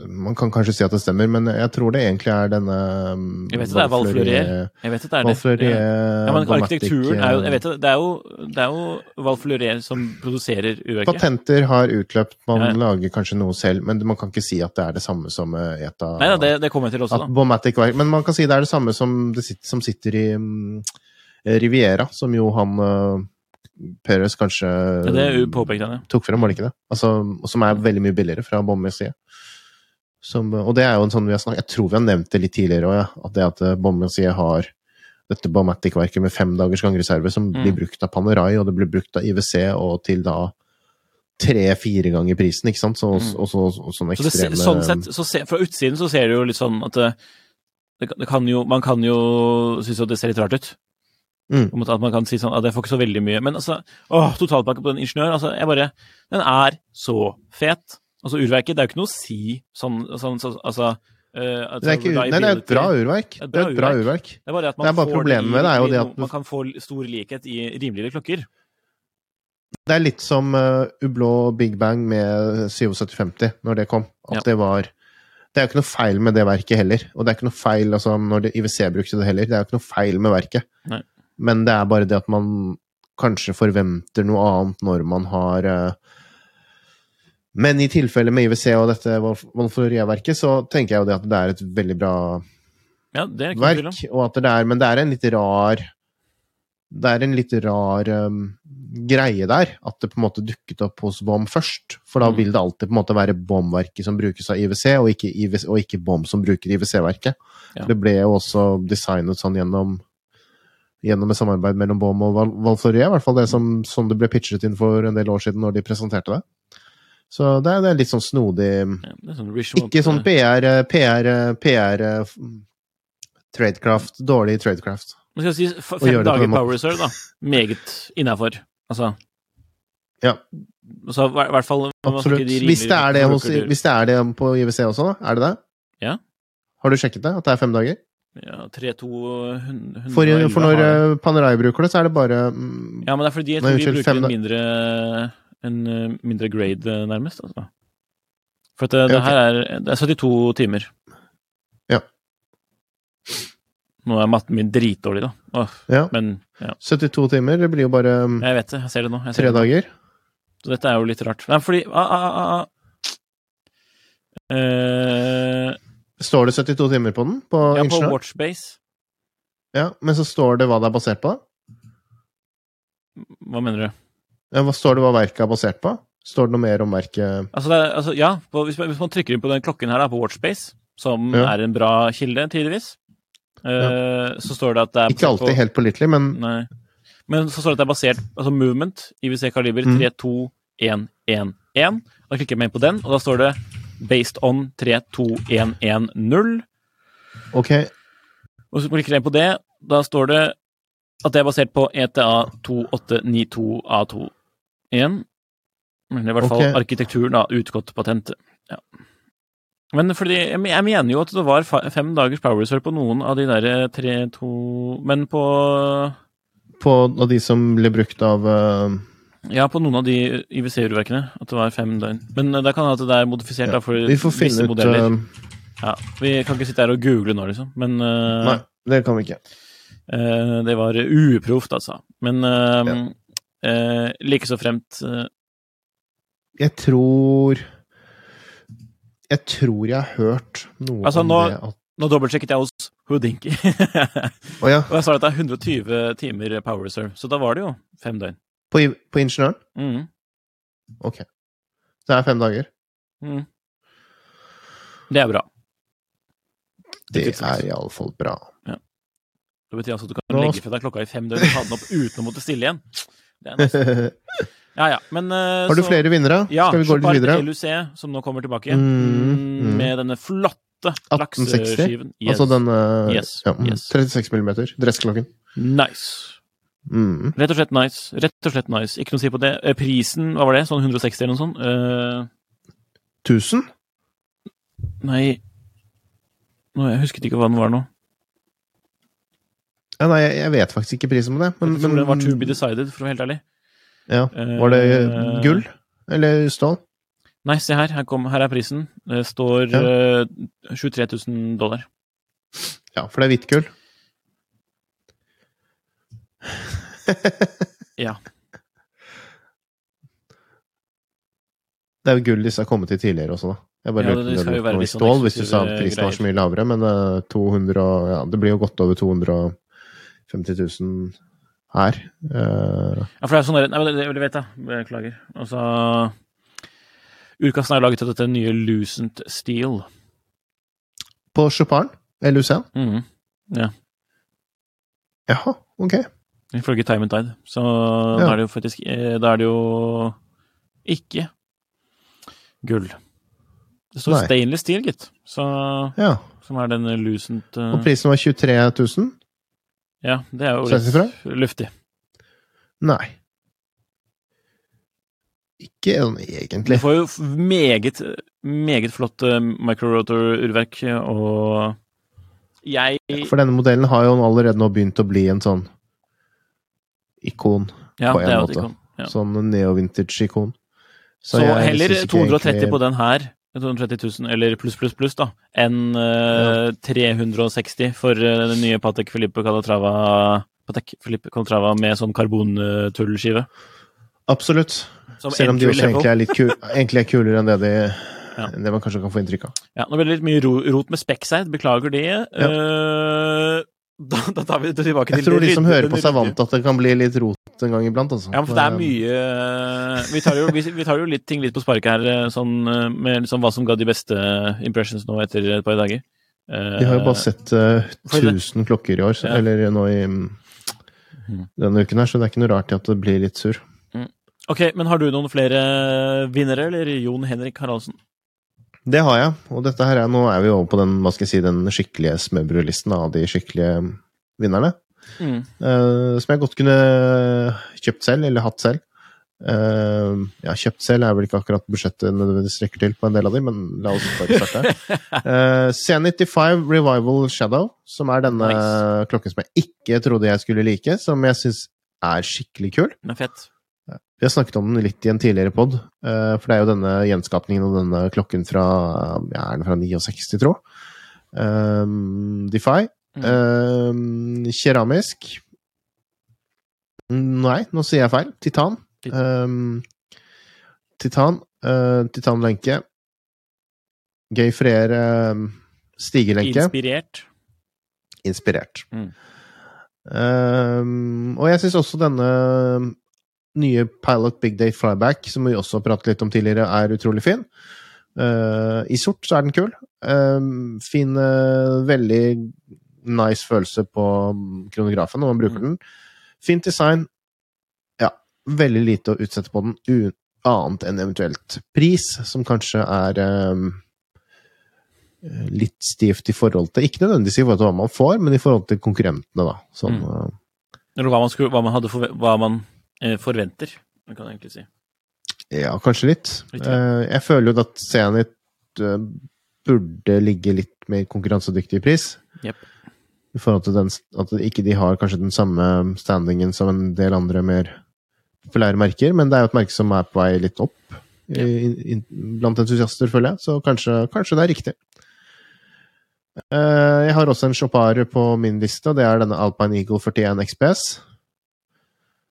Man kan kanskje si at det stemmer, men jeg tror det egentlig er denne um, Jeg vet at det er Valflurier. Jeg vet at det er det. Valfleurie Ja, men arkitekturen er jo Jeg eh, vet det, det er jo, det er jo Valflurier som produserer urverket. Patenter har utløpt, man Ja, ja. lager kanskje noe selv, men man kan ikke si at det er det samme som eh, ETA Nei da, det, det kommer jeg til også, da. Bomatic Men man kan si det er det samme som, det sitter, som sitter i um, Riviera, som jo han uh, Perez kanskje det er tok frem, var det ikke det? Altså, som er veldig mye billigere fra Bommys side. Som, og det er jo en sånn vi har snakket, Jeg tror vi har nevnt det litt tidligere òg, ja, at det at Bommys side har dette Bomatic-verket med fem dagers gangreserve som Mm. blir brukt av Panerai, og det blir brukt av IWC, og til da tre-fire ganger prisen, ikke sant? Så, Mm. og så, og sånne Så det, sånn sett, så se, fra utsiden så ser det jo litt sånn at det, det, kan- det kan jo, Man kan jo synes at det ser litt rart ut. Mm. Om at man kan si sånn at det får ikke så veldig mye. Men altså, åh, totalpakke på den ingeniør, altså, jeg bare Den er så fet. Altså, urverket, det er jo ikke noe å si sånn, sånn så, altså eh, altså, Det er, ikke, nei, det er et bra urverk. Et Det er et bra urverk. Det er bare at man Det er bare problemet med det er jo det at- Man kan få stor likhet i rimeligere klokker. Det er litt som uh, Ublå Big Bang med 7750, når det kom. At Ja. det var Det er jo ikke noe feil med det verket heller. Og det er ikke noe feil altså, når det, IWC brukte det heller. Det er jo ikke noe feil med verket. Nei. Men det er bare det at man kanskje forventer noe annet når man har uh, Men i tilfelle med IWC og dette Wolfloria-verket, så tenker jeg jo det at det er et veldig bra Ja, er verk, det er, men det er en litt rar Det er en litt rar um, greie der, at det på en måte dukket opp hos BOM først. For da Mm. vil det alltid på en måte være BOM-verket som brukes av IWC, og ikke, IWC, og ikke BOM som bruker IWC-verket. Ja. Det ble jo også designet sånn gjennom Gjennom et samarbeid mellom BOM og Val Valforie, i hvert fall det som, som det ble pitchet inn for en del år siden når de presenterte det. Så det er, det er litt sånn snodig Ja, sånn Ikke sånn PR, PR, PR eh, Tradecraft. Dårlig tradecraft. Man skal si fem dager power reserve, da. Meget innafor. Altså Ja. altså, i hvert fall Absolutt. de Hvis det, er det hos, hvis det er det på IWC også, da? Er det det? Ja. Har du sjekket det? At det er fem dager? Ja, 3-2 For, for når har... Panerai bruker det, så er det bare mm, Ja, men det er fordi jeg tror de bruker fem en mindre en eh, mindre grade, eh, nærmest. Altså. For det, det her er Det er 72 timer. Ja. Nå er matten min dritdårlig, da. Åh, ja, men ja. 72 timer. Det blir jo bare mm, Jeg vet det. Jeg ser det nå. Ser tre det nå. dager. Så dette er jo litt rart. Nei, fordi ah, ah, ah, ah. Eh, Står det 72 timer på den? På Ja, på? Watchbase. Ja, men så står det hva det er basert på? Hva mener du? Ja, hva står det hva verket er basert på? Står det noe mer om verket Altså, er, altså ja, på, hvis, man, hvis man trykker inn på den klokken her da, på Watchbase, som Ja. er en bra kilde, tydeligvis. Eh, Så står det at det er Ikke basert på- alltid helt pålitelig, men Nei. Men så står det at det er basert Altså movement, IWC kaliber Mm. 32111. Da klikker jeg meg inn på den, og da står det based on 32110. ok. Og så klikker jeg på det, da står det at det er basert på ETA 2892A21. Men i hvert fall okay. arkitekturen, da, utgått patentet. Ja. Men fordi, jeg mener jo at det var fem dagers power reserve på noen av de der tre, to Men på På av de som ble brukt av eh, Ja, på noen av de IWC-urverkene. At det var fem døgn. Men eh, det kan hende at det er modifisert da, for Vi får finne ut eh, Ja, vi kan ikke sitte her og google nå, liksom. Men uh... Nei, det kan vi ikke. Uh, det var uproft, altså. Men uh, like så fremt Jeg tror Jeg tror jeg har hørt noe Altså, om nå- det at Nå dobbeltsjekket jeg hos Houdinki, oh, ja. og jeg sa at det er 120 timer power reserve. Så da var det jo fem døgn. På, på ingeniøren? Mm. Ok. Det er fem dager. Mm. Det er bra. Det det er iallfall bra. Det betyr altså at du kan Nå- legge fra deg klokka i fem døgn og ta den opp uten å måtte stille igjen. Ja, ja. Men uh, Har du så- flere vinnere? Ja, Skal vi gå litt videre? LUC, som nå kommer tilbake. igjen, Mm, mm. Med denne flotte 1860? lakseskiven. Yes. Altså den uh, Yes, ja, mm, yes. 36 millimeter. Dressklokken. Nice. Mm. Rett og slett nice. Rett og slett nice. Ikke noe å si på det. Eh, Prisen, hva var det? Sånn 160 eller noe sånt? Uh... 1000? nei nå, Jeg husket ikke hva den var nå. Ja, nei, jeg, jeg vet faktisk ikke prisen på det. Men, jeg tror men den var to be decided, for å være helt ærlig. ja. Var det uh... gull? Eller stål? Nei, se her. Her, kom, her er prisen. Det står Ja. uh, 23 000 dollar. Ja, for det er hvitt gull. Ja. Det er jo gull disse har kommet til tidligere også, da. Jeg bare Ja, det på skal jo det være litt sånn stål, hvis du sa at prisen var så mye lavere, men eh, 200 og, ja, det blir jo godt over 250 000 her. Uh, Ja, for det er sånn Nei, men det, det vet jeg. Beklager. Altså Urkassen er laget av dette nye Lucent Steel. på Chopin? LUC? Ja Jaha, ok. Ifølge Time and Tide. Så Ja. da er det jo faktisk eh, Da er det jo ikke gull. Det står Nei. stainless steel, gitt. Så, Ja. som er den Lucent uh, Og prisen var 23 000? Ja, det er jo litt luftig. Nei. Ikke sånn Du får jo meget, meget flott eh, microrotor-urverk, og jeg For denne modellen har jo allerede nå begynt å bli en sånn ikon. Ja, på en det er måte. ikon. Ja. Sånn neo-vintage-ikon. Så, jeg heller synes 230 egentlig- på den her, 230 000, eller pluss, pluss, pluss, da, enn eh, 360 for uh, den nye Patek Filippe Calatrava Patek Filippe Calatrava med sånn karbontullskive. Absolutt. Som Selv om de også egentlig er litt kul, egentlig er kulere enn det, de, Ja. enn det man kanskje kan få inntrykk av. Ja, nå ble det litt mye ro rot med Specside, beklager det. Eh, da, da tar vi det tilbake til Jeg tror de som hører på seg vant at det kan bli litt rot en gang iblant, altså. Ja, for det er mye Vi tar jo, vi, vi tar jo litt ting litt på sparket her, eh, sånn eh, med liksom hva som ga de beste impressions nå etter et par dager. Eh, Vi har jo bare sett uh, 1000 klokker i år, så, Ja. eller nå i mm, denne uken her, så det er ikke noe rart at det blir litt sur. Ok, men har du noen flere vinnere, eller Jon Henrik Haraldsen? Det har jeg, og dette her er, nå er vi over på den, hva skal jeg si, den skikkelige smørbrødlisten av de skikkelige vinnerne. Mm. Uh, som jeg godt kunne kjøpt selv, eller hatt selv. Uh, ja, kjøpt selv er vel ikke akkurat budsjettet nødvendigvis strekker til på en del av de, men la oss bare starte. uh, C95 Revival Shadow, som er denne Nice. klokken som jeg ikke trodde jeg skulle like, som jeg syns er skikkelig kul. Den er fett. Vi har snakket om den litt i en tidligere pod, eh, for det er jo denne gjenskapningen av denne klokken fra ja, er den fra 69, tro. Um, Defy. Um, keramisk. Nei, nå sier jeg feil. Titan. Um, titan. Uh, titanlenke. Gøy Freer um, stigelenke. Inspirert. Inspirert. Mm. Um, og jeg syns også denne nye Pilot Big Day Flyback, som vi også pratet litt om tidligere, er utrolig fin. Uh, I sort så er den kul. Uh, fin, uh, veldig nice følelse på kronografen når man bruker den. Fint design. Ja, veldig lite å utsette på den, u- annet enn eventuelt pris, som kanskje er um, litt stivt i forhold til Ikke nødvendigvis i forhold til hva man får, men i forhold til konkurrentene, da. Sånn, Mm. uh, Eller hva man, skulle, hva man, hadde forve hva man forventer, kan jeg egentlig si. Ja, kanskje litt. Litt, ja. Eh, jeg føler jo at Zenit eh, burde ligge litt mer konkurransedyktig i pris. Yep. I forhold til den, at ikke de har kanskje den samme standingen som en del andre mer populære merker, men det er jo et merke som er på vei litt opp i, i, blant entusiaster, føler jeg, så kanskje, kanskje det er riktig. Eh, jeg har også en Chopard på min liste, og det er denne Alpine Eagle 41 XPS.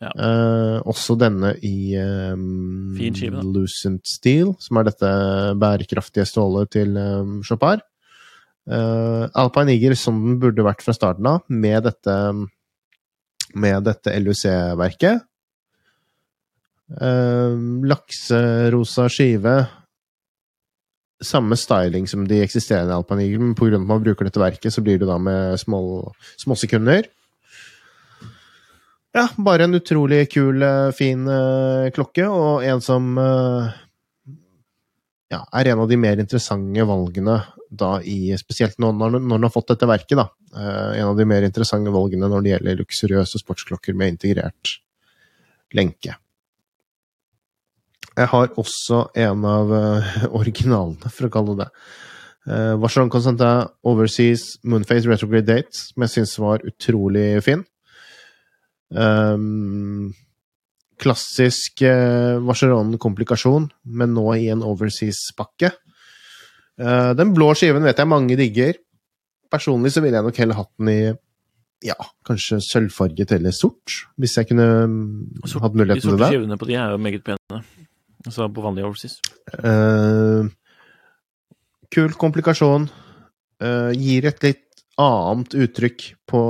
Ja. Eh, også denne i um, skive. Lucent Steel, som er dette bærekraftige stålet til um, Chopard. Uh, Alpine Eager som den burde vært fra starten av, med dette, med dette LUC-verket. Uh, lakserosa skive. Samme styling som de eksisterende Alpine Eager, men pga. at man bruker dette verket, så blir det da med små, småsekunder. Ja, bare en utrolig kul, eh, fin eh, klokke, og en som eh, ja, er en av de mer interessante valgene da i Spesielt nå når, når den har fått dette verket, da. En av de mer interessante valgene når det gjelder luksuriøse sportsklokker med integrert lenke. Jeg har også en av originalene, for å kalle det det. Vacheron Constantin Overseas Moonface Retrograde Dates, som jeg syns var utrolig fin. Um, klassisk uh, Vacheron-komplikasjon, men nå i en overseas-pakke. Uh, den blå skiven vet jeg mange digger. Personlig så ville jeg nok heller hatt den i ja, kanskje sølvfarget eller sort, hvis jeg kunne mm, Sort- hatt De muligheten til sorte skivene på de er jo meget pene. Altså på vanlig overseas. Uh, kul komplikasjon. Uh, gir et litt annet uttrykk på,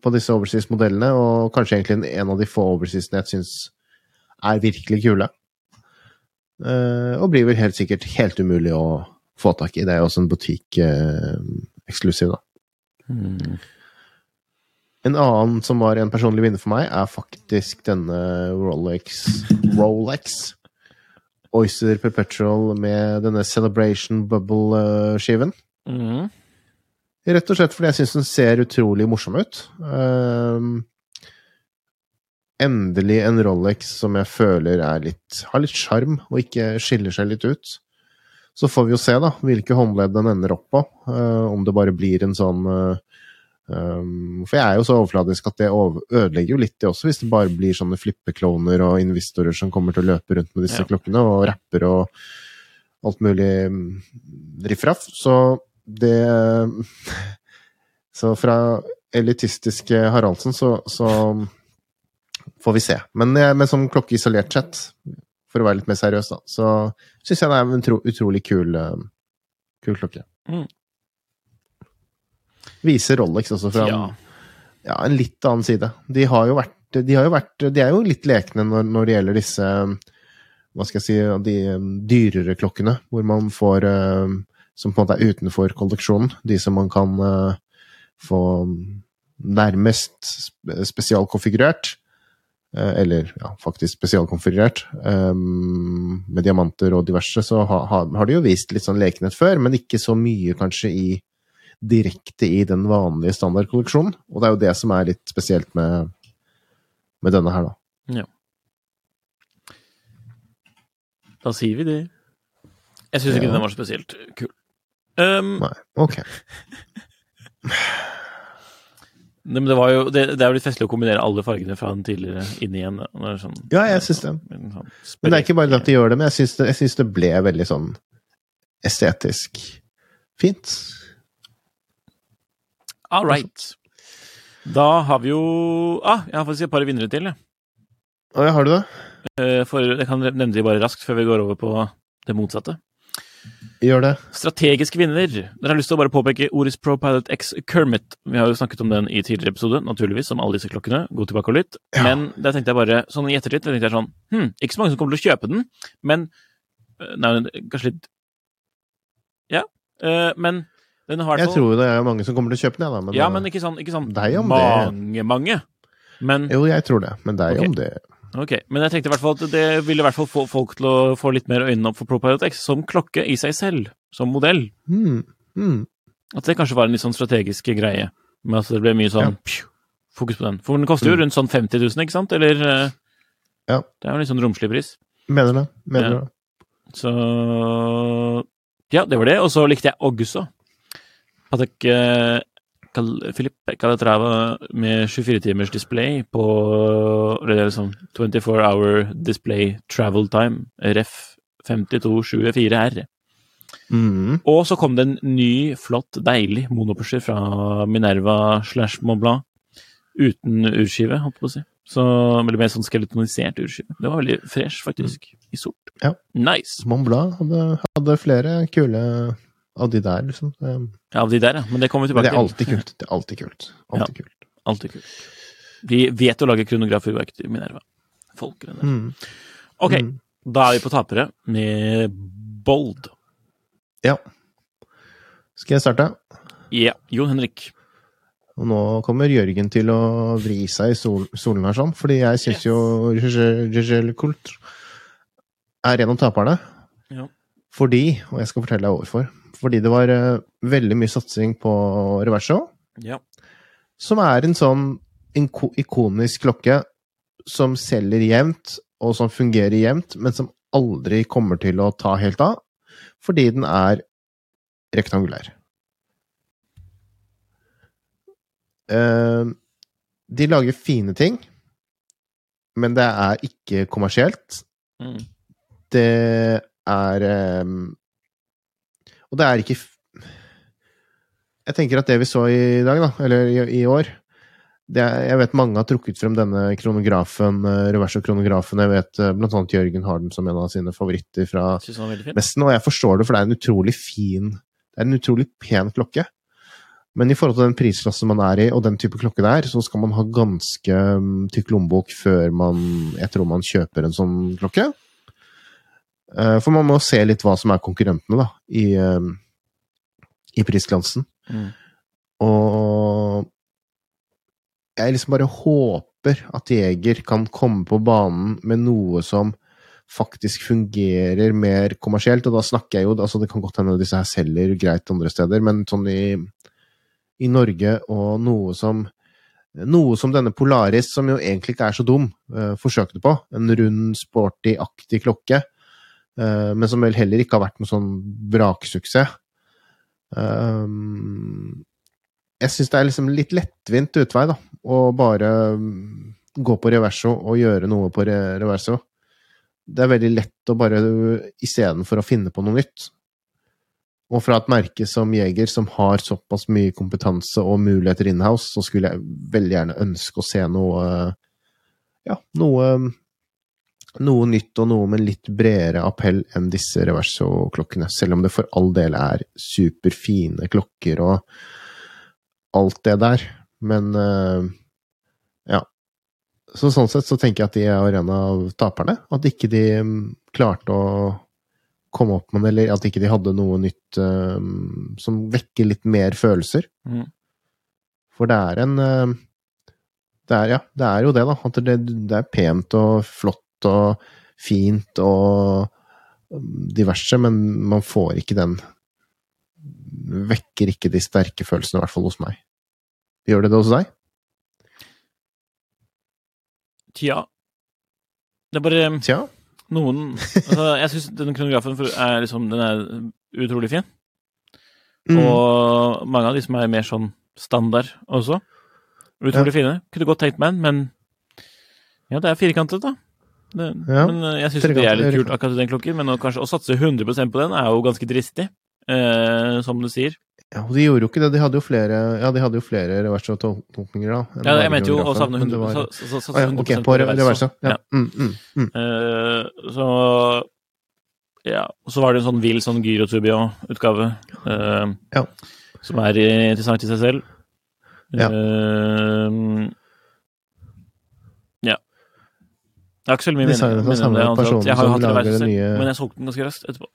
på disse overseas-modellene, og kanskje egentlig en- av de få overseasene jeg syns er virkelig kule. Uh, og blir vel helt sikkert helt umulig å få tak i. Det er jo også en butikk-eksklusiv, da. Hmm. En annen som var en personlig vinner for meg, er faktisk denne Rolex Rolex Oyster Perpetual med denne Celebration Bubble-skiven. Mm. Rett og slett fordi jeg syns den ser utrolig morsom ut. Um, endelig en Rolex som jeg føler er litt, har litt sjarm, og ikke skiller seg litt ut. Så får vi jo se da, hvilke håndledd den ender opp på. Uh, om det bare blir en sånn uh, um, For jeg er jo så overfladisk at det over- ødelegger jo litt, det også, hvis det bare blir sånne flippekloner og investorer som kommer til å løpe rundt med disse Ja. klokkene, og rapper og alt mulig mm, riffraff. Så det Så fra elitistiske Haraldsen så, så får vi se. Men, eh, men som klokke isolert sett, for å være litt mer seriøs, da, så syns jeg det er en utro, utrolig kul, eh, kul klokke. Mm. Viser Rolex også fra Ja. ja, en litt annen side. De har jo vært De, har jo vært, de er jo litt lekne når, når det gjelder disse hva skal jeg si, de dyrere klokkene, hvor man får eh, Som på en måte er utenfor kolleksjonen. De som man kan eh, få nærmest spesialkonfigurert. eh, Eller ja, faktisk spesialkonfigurert. eh, Med diamanter og diverse, så ha, ha, har de jo vist litt sånn lekenhet før, men ikke så mye kanskje i direkte i den vanlige standardkolleksjonen. Og det er jo det som er litt spesielt med, med denne her, da. Da sier vi det. Jeg syns ikke Ja. den var spesielt kul. Um, Nei, ok. det, men det, var jo, det, det er jo litt festlig å kombinere alle fargene fra den tidligere inn igjen. sånn, Ja, jeg synes det. Sånn, sånn Men det er ikke bare det at de gjør det, men jeg syns det, jeg synes det ble veldig sånn estetisk fint. All right. Da har vi jo Ah, jeg har faktisk et par vinnere til, jeg. Ja, har du det? Eh, For jeg kan nevne de bare raskt før vi går over på det motsatte. Gjør det. Strategisk vinner. Dere har lyst til å bare påpeke Oris Pro Pilot X Kermit. Vi har jo snakket om den i tidligere episode, naturligvis, som alle disse klokkene. Gå tilbake og lytt. Ja. Men der tenkte jeg bare, sånn i ettertid, tenkte jeg sånn Hm, ikke så mange som kommer til å kjøpe den, men eh, Nei, kanskje litt Ja, Eh, men den har Jeg fall tror det er mange som kommer til å kjøpe den, jeg, da. Men, Ja, eh, men ikke sånn, ikke sånn om mange, mange. Men Jo, jeg tror det. Men deg okay. om det. Ok, men jeg tenkte i hvert fall at det ville i hvert fall få folk til å få litt mer øynene opp for ProPilot X som klokke i seg selv, som modell. Mm. Mm. At det kanskje var en litt sånn strategisk greie, med at det ble mye sånn pju, fokus på den. For den koster jo Mm. rundt sånn 50 000, ikke sant? Eller eh, Ja. Det er jo litt sånn romslig pris. Mener det. Mener Ja. det. Så Ja, det var det. Og så likte jeg også Patek eh, Philippe Calatrava med 24-timers display på eller er sånn 24 hour display travel time, ref 5224R. Mm. Og så kom det en ny, flott, deilig monopusher fra Minerva slash Montblanc. Uten urskive, holdt på å si. Så veldig mer sånn skeletonisert urskive. Det var veldig fresh, faktisk. I sort. Ja. Nice. Mont hadde, hadde flere kule av de der, liksom. Ja, av de der, ja. Men det kommer vi tilbake til. det er alltid kult. Det er alltid kult. Alltid kult. Alltid kult. De vet å lage kronografurverk Minerva. Folkene der. Mm. Ok, Mm. da er vi på tapere med Bold. Ja. Skal jeg starte? Ja, Jon Henrik. Og nå kommer Jørgen til å vri seg i sol, solen her, sånn, fordi jeg syns jo Rigel Coult er en av taperne. Ja. Fordi, og jeg skal fortelle deg hvorfor, fordi det var eh, veldig mye satsing på Reverso, Ja. som er en sånn ikonisk klokke som selger jevnt, og som fungerer jevnt, men som aldri kommer til å ta helt av, fordi den er rektangulær. Eh, de lager fine ting, men det er ikke kommersielt. Mm. Det er eh, Og det er ikke Jeg tenker at det vi så i dag, da, eller i, i år det er, Jeg vet mange har trukket frem denne kronografen, reversokronografen reverso-kronografen. Jeg vet eh, blant annet Jørgen har den som en av sine favoritter fra. Nesten, og jeg forstår det, for det er en utrolig fin Det er en utrolig pen klokke. Men i forhold til den prisklassen man er i, og den type klokke det er, så skal man ha ganske mm, tykk lommebok før man Jeg tror man kjøper en sånn klokke. Eh, For man må se litt hva som er konkurrentene, da, i, eh, i prisglansen. Mm. Og jeg liksom bare håper at Jeger kan komme på banen med noe som faktisk fungerer mer kommersielt, og da snakker jeg jo altså Det kan godt hende disse her selger greit andre steder, men sånn i, i Norge og noe som noe som denne Polaris, som jo egentlig ikke er så dum, eh, forsøkte på. En rund, sporty, aktig klokke, men som vel heller ikke har vært noen sånn braksuksess. Um, jeg syns det er liksom litt lettvint utvei, da, å bare mm, gå på reverso og gjøre noe på re reverso. Det er veldig lett å bare istedenfor å finne på noe nytt. Og fra et merke som Jeger, som har såpass mye kompetanse og muligheter inhouse, så skulle jeg veldig gjerne ønske å se noe Ja, noe noe nytt og noe med litt bredere appell enn disse reverso-klokkene. Selv om det for all del er superfine klokker og alt det der. Men eh, ja. Så sånn sett så tenker jeg at de er en av taperne. At ikke de mm, klarte å komme opp med det, eller at ikke de hadde noe nytt eh, som vekker litt mer følelser. Mm. For det er en eh, det er, ja, det er jo det, da. At det, det er pent og flott og fint og mm, diverse, men man får ikke den Vekker ikke de sterke følelsene, i hvert fall hos meg. Gjør det det hos deg? Tja. Det er bare Tja. noen altså, Jeg syns denne kronografen er liksom Den er utrolig fin. Mm. Og mange av de som er mer sånn standard også. Utrolig fine. Kunne godt tenkt meg en, men Ja, det er firkantet, da. Det, Ja, men eh, jeg syns det er litt kult, akkurat den klokken. Men å, kanskje, å satse 100% på den er jo ganske dristig, eh, som du sier. Ja, og de gjorde jo ikke det. De hadde jo flere, ja, de hadde jo flere reverso-tolkninger, da. Ja, jeg mente jo å savne 100, var- sa- satse 100 ok, på reverser. Ja. Ja. Mm, mm, mm. Eh, så Ja. Og så var det en sånn vill sånn Gyro-Tubio-utgave. eh, Ja. Som er interessant i seg selv. Ja. Eh, ja. Jeg har ikke så mye minner om det. annet. Jeg har jo hatt det selv, nye- men jeg solgte den ganske raskt etterpå.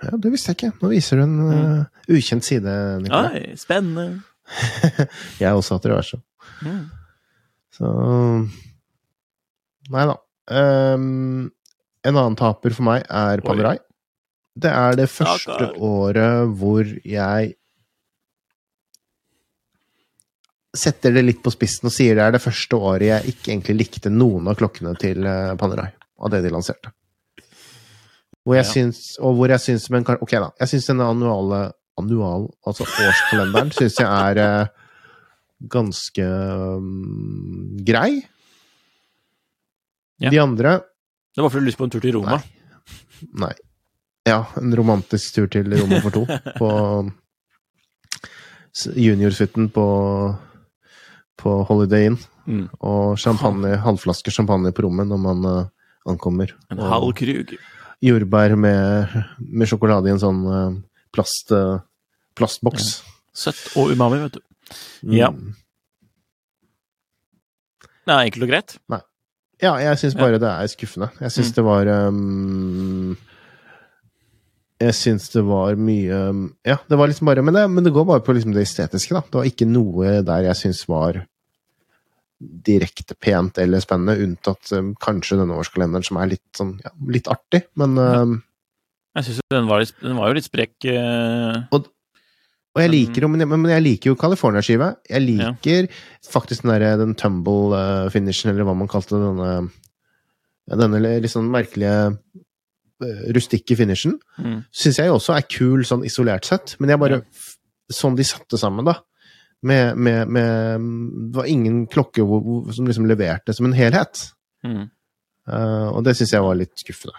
Ja, det visste jeg ikke. Nå viser du en uh, ukjent side, Nikolai. Oi, spennende. Jeg har også hatt reverse. Mm. Så Nei da. Um, en annen taper for meg er Panerai. Det er det første Stakkar. året hvor jeg setter det litt på spissen og sier det er det første året jeg ikke egentlig likte noen av klokkene til eh, Panerai, av det de lanserte. Hvor jeg Ja. syns, og hvor jeg syns men, Ok, da. Jeg syns denne annuale annual, altså årskalenderen, syns jeg er eh, ganske um, grei. Ja. De andre Det var fordi du lyst på en tur til Roma. Nei. Nei. Ja, en romantisk tur til Roma for to. På juniorsuiten på, på Holiday Inn. Mm. Og champagne, halvflaske champagne på rommet når man uh, ankommer. En halv krug. jordbær med, med sjokolade i en sånn uh, plast, uh, plastboks. Søtt og umami, vet du. Mm. Ja. Det er enkelt og greit. Ja, jeg syns bare det er skuffende. Jeg syns Mm. det var um, Jeg syns det var mye Ja, det var liksom bare Men det, men det går bare på liksom det estetiske, da. Det var ikke noe der jeg syns var direkte pent eller spennende, unntatt um, kanskje denne årskalenderen, som er litt sånn ja, litt artig, men um, Jeg synes jo den, var den var jo litt sprek. Uh, Og jeg liker jo, men men jeg liker jo California-skiva. Jeg Ja. liker faktisk den derre den tumble uh, finishen, eller hva man kalte denne Denne sånn merkelige rustikke finishen. mm. Syns jeg også er kul sånn isolert sett, men jeg bare ja. Sånn de satte sammen, da. Med, med, med Det var ingen klokke som liksom leverte som en helhet. Mm. Uh, og det syns jeg var litt skuffende.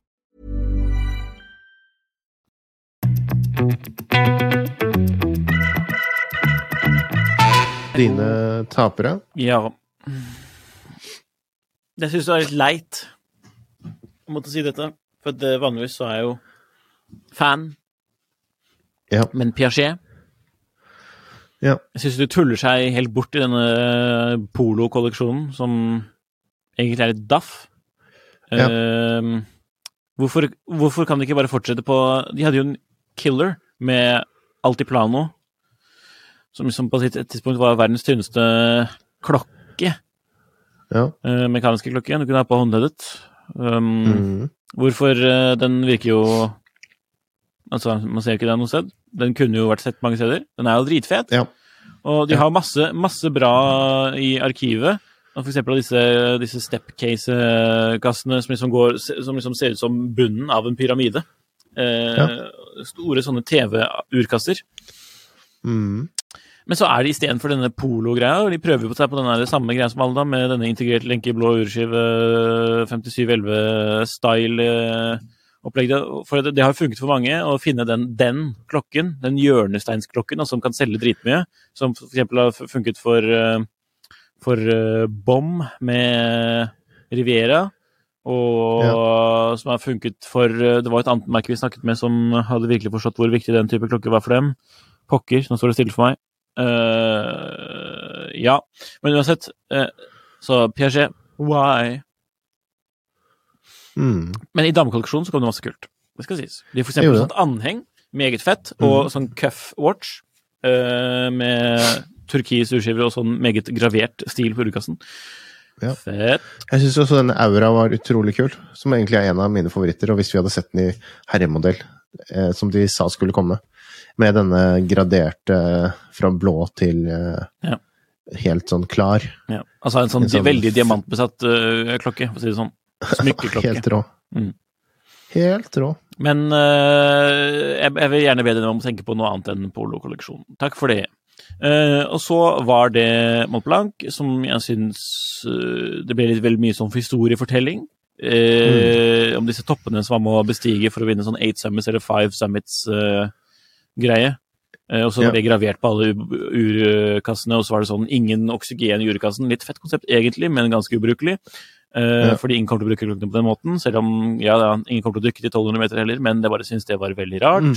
Dine tapere? Ja. Jeg syns det er litt leit å måtte si dette, for at, eh, vanligvis så er jeg jo fan, Ja. men Piaget ja. Jeg syns du tuller seg helt bort i denne polokolleksjonen, som egentlig er litt daff. Ja. Uh, hvorfor, hvorfor kan de ikke bare fortsette på De hadde jo en killer med Altiplano, som liksom på sitt tidspunkt var verdens tynneste klokke. ja. Uh, mekaniske klokke du kunne ha på håndleddet. Um, Mm. Hvorfor uh, Den virker jo Altså, man ser jo ikke den noe sted. Den kunne jo vært sett mange steder. Den er jo dritfet. Ja. Og de Ja. har masse, masse bra i arkivet. For eksempel disse, disse stepcase-kassene som, liksom som liksom ser ut som bunnen av en pyramide. Eh, Store sånne TV-urkasser. Mm. Men så er det istedenfor denne polo-greia, og de prøver på seg på denne samme greia som alle, da, med denne integrert lenke i blå urskive 5711-style-opplegget. For det, det har funket for mange å finne den, den klokken, den hjørnesteinsklokken, altså, som kan selge dritmye. Som for eksempel har funket for, eh, for eh, Bom med Riviera. Og som har funket for eh, Det var et annet merke vi snakket med som hadde virkelig forstått hvor viktig den type klokke var for dem. Pokker, nå står det stille for meg. Uh, ja, men uansett uh, Så Piaget, why? Mm. Men i damekolleksjonen så kom det masse kult. Det skal sies. De har for eksempel ja. sånt anheng, meget fett, og sånn cuff watch uh, med turkis urskiver og sånn meget gravert stil på urkassen. Ja. Fett. Jeg syns også denne Aura var utrolig kul, som egentlig er en av mine favoritter. Og hvis vi hadde sett den i herremodell, eh, som de sa skulle komme, med denne graderte eh, fra blå til eh, Ja. helt sånn klar Ja. Altså en sånn, En sånn- veldig diamantbesatt uh, klokke, for å si det sånn. Smykkeklokke. Helt rå. Mm. Helt rå. Men uh, jeg, jeg vil gjerne be dere om å tenke på noe annet enn polokolleksjonen. Takk for det. Eh, og så var det Mont Blanc, som jeg syns uh, det ble litt vel mye sånn historiefortelling. eh, om disse toppene som man må bestige for å vinne sånn Eight Summits eller Five Summits-greie. Og så Ja. det gravert på alle urkassene, og så var det sånn ingen oksygen i urkassen. Litt fett konsept egentlig, men ganske ubrukelig. Uh, Ja. Fordi ingen kommer til å bruke klokkene på den måten, selv om ja, da, ingen kommer til å dykke til 1200 meter heller, men jeg bare syns det var veldig rart. Mm.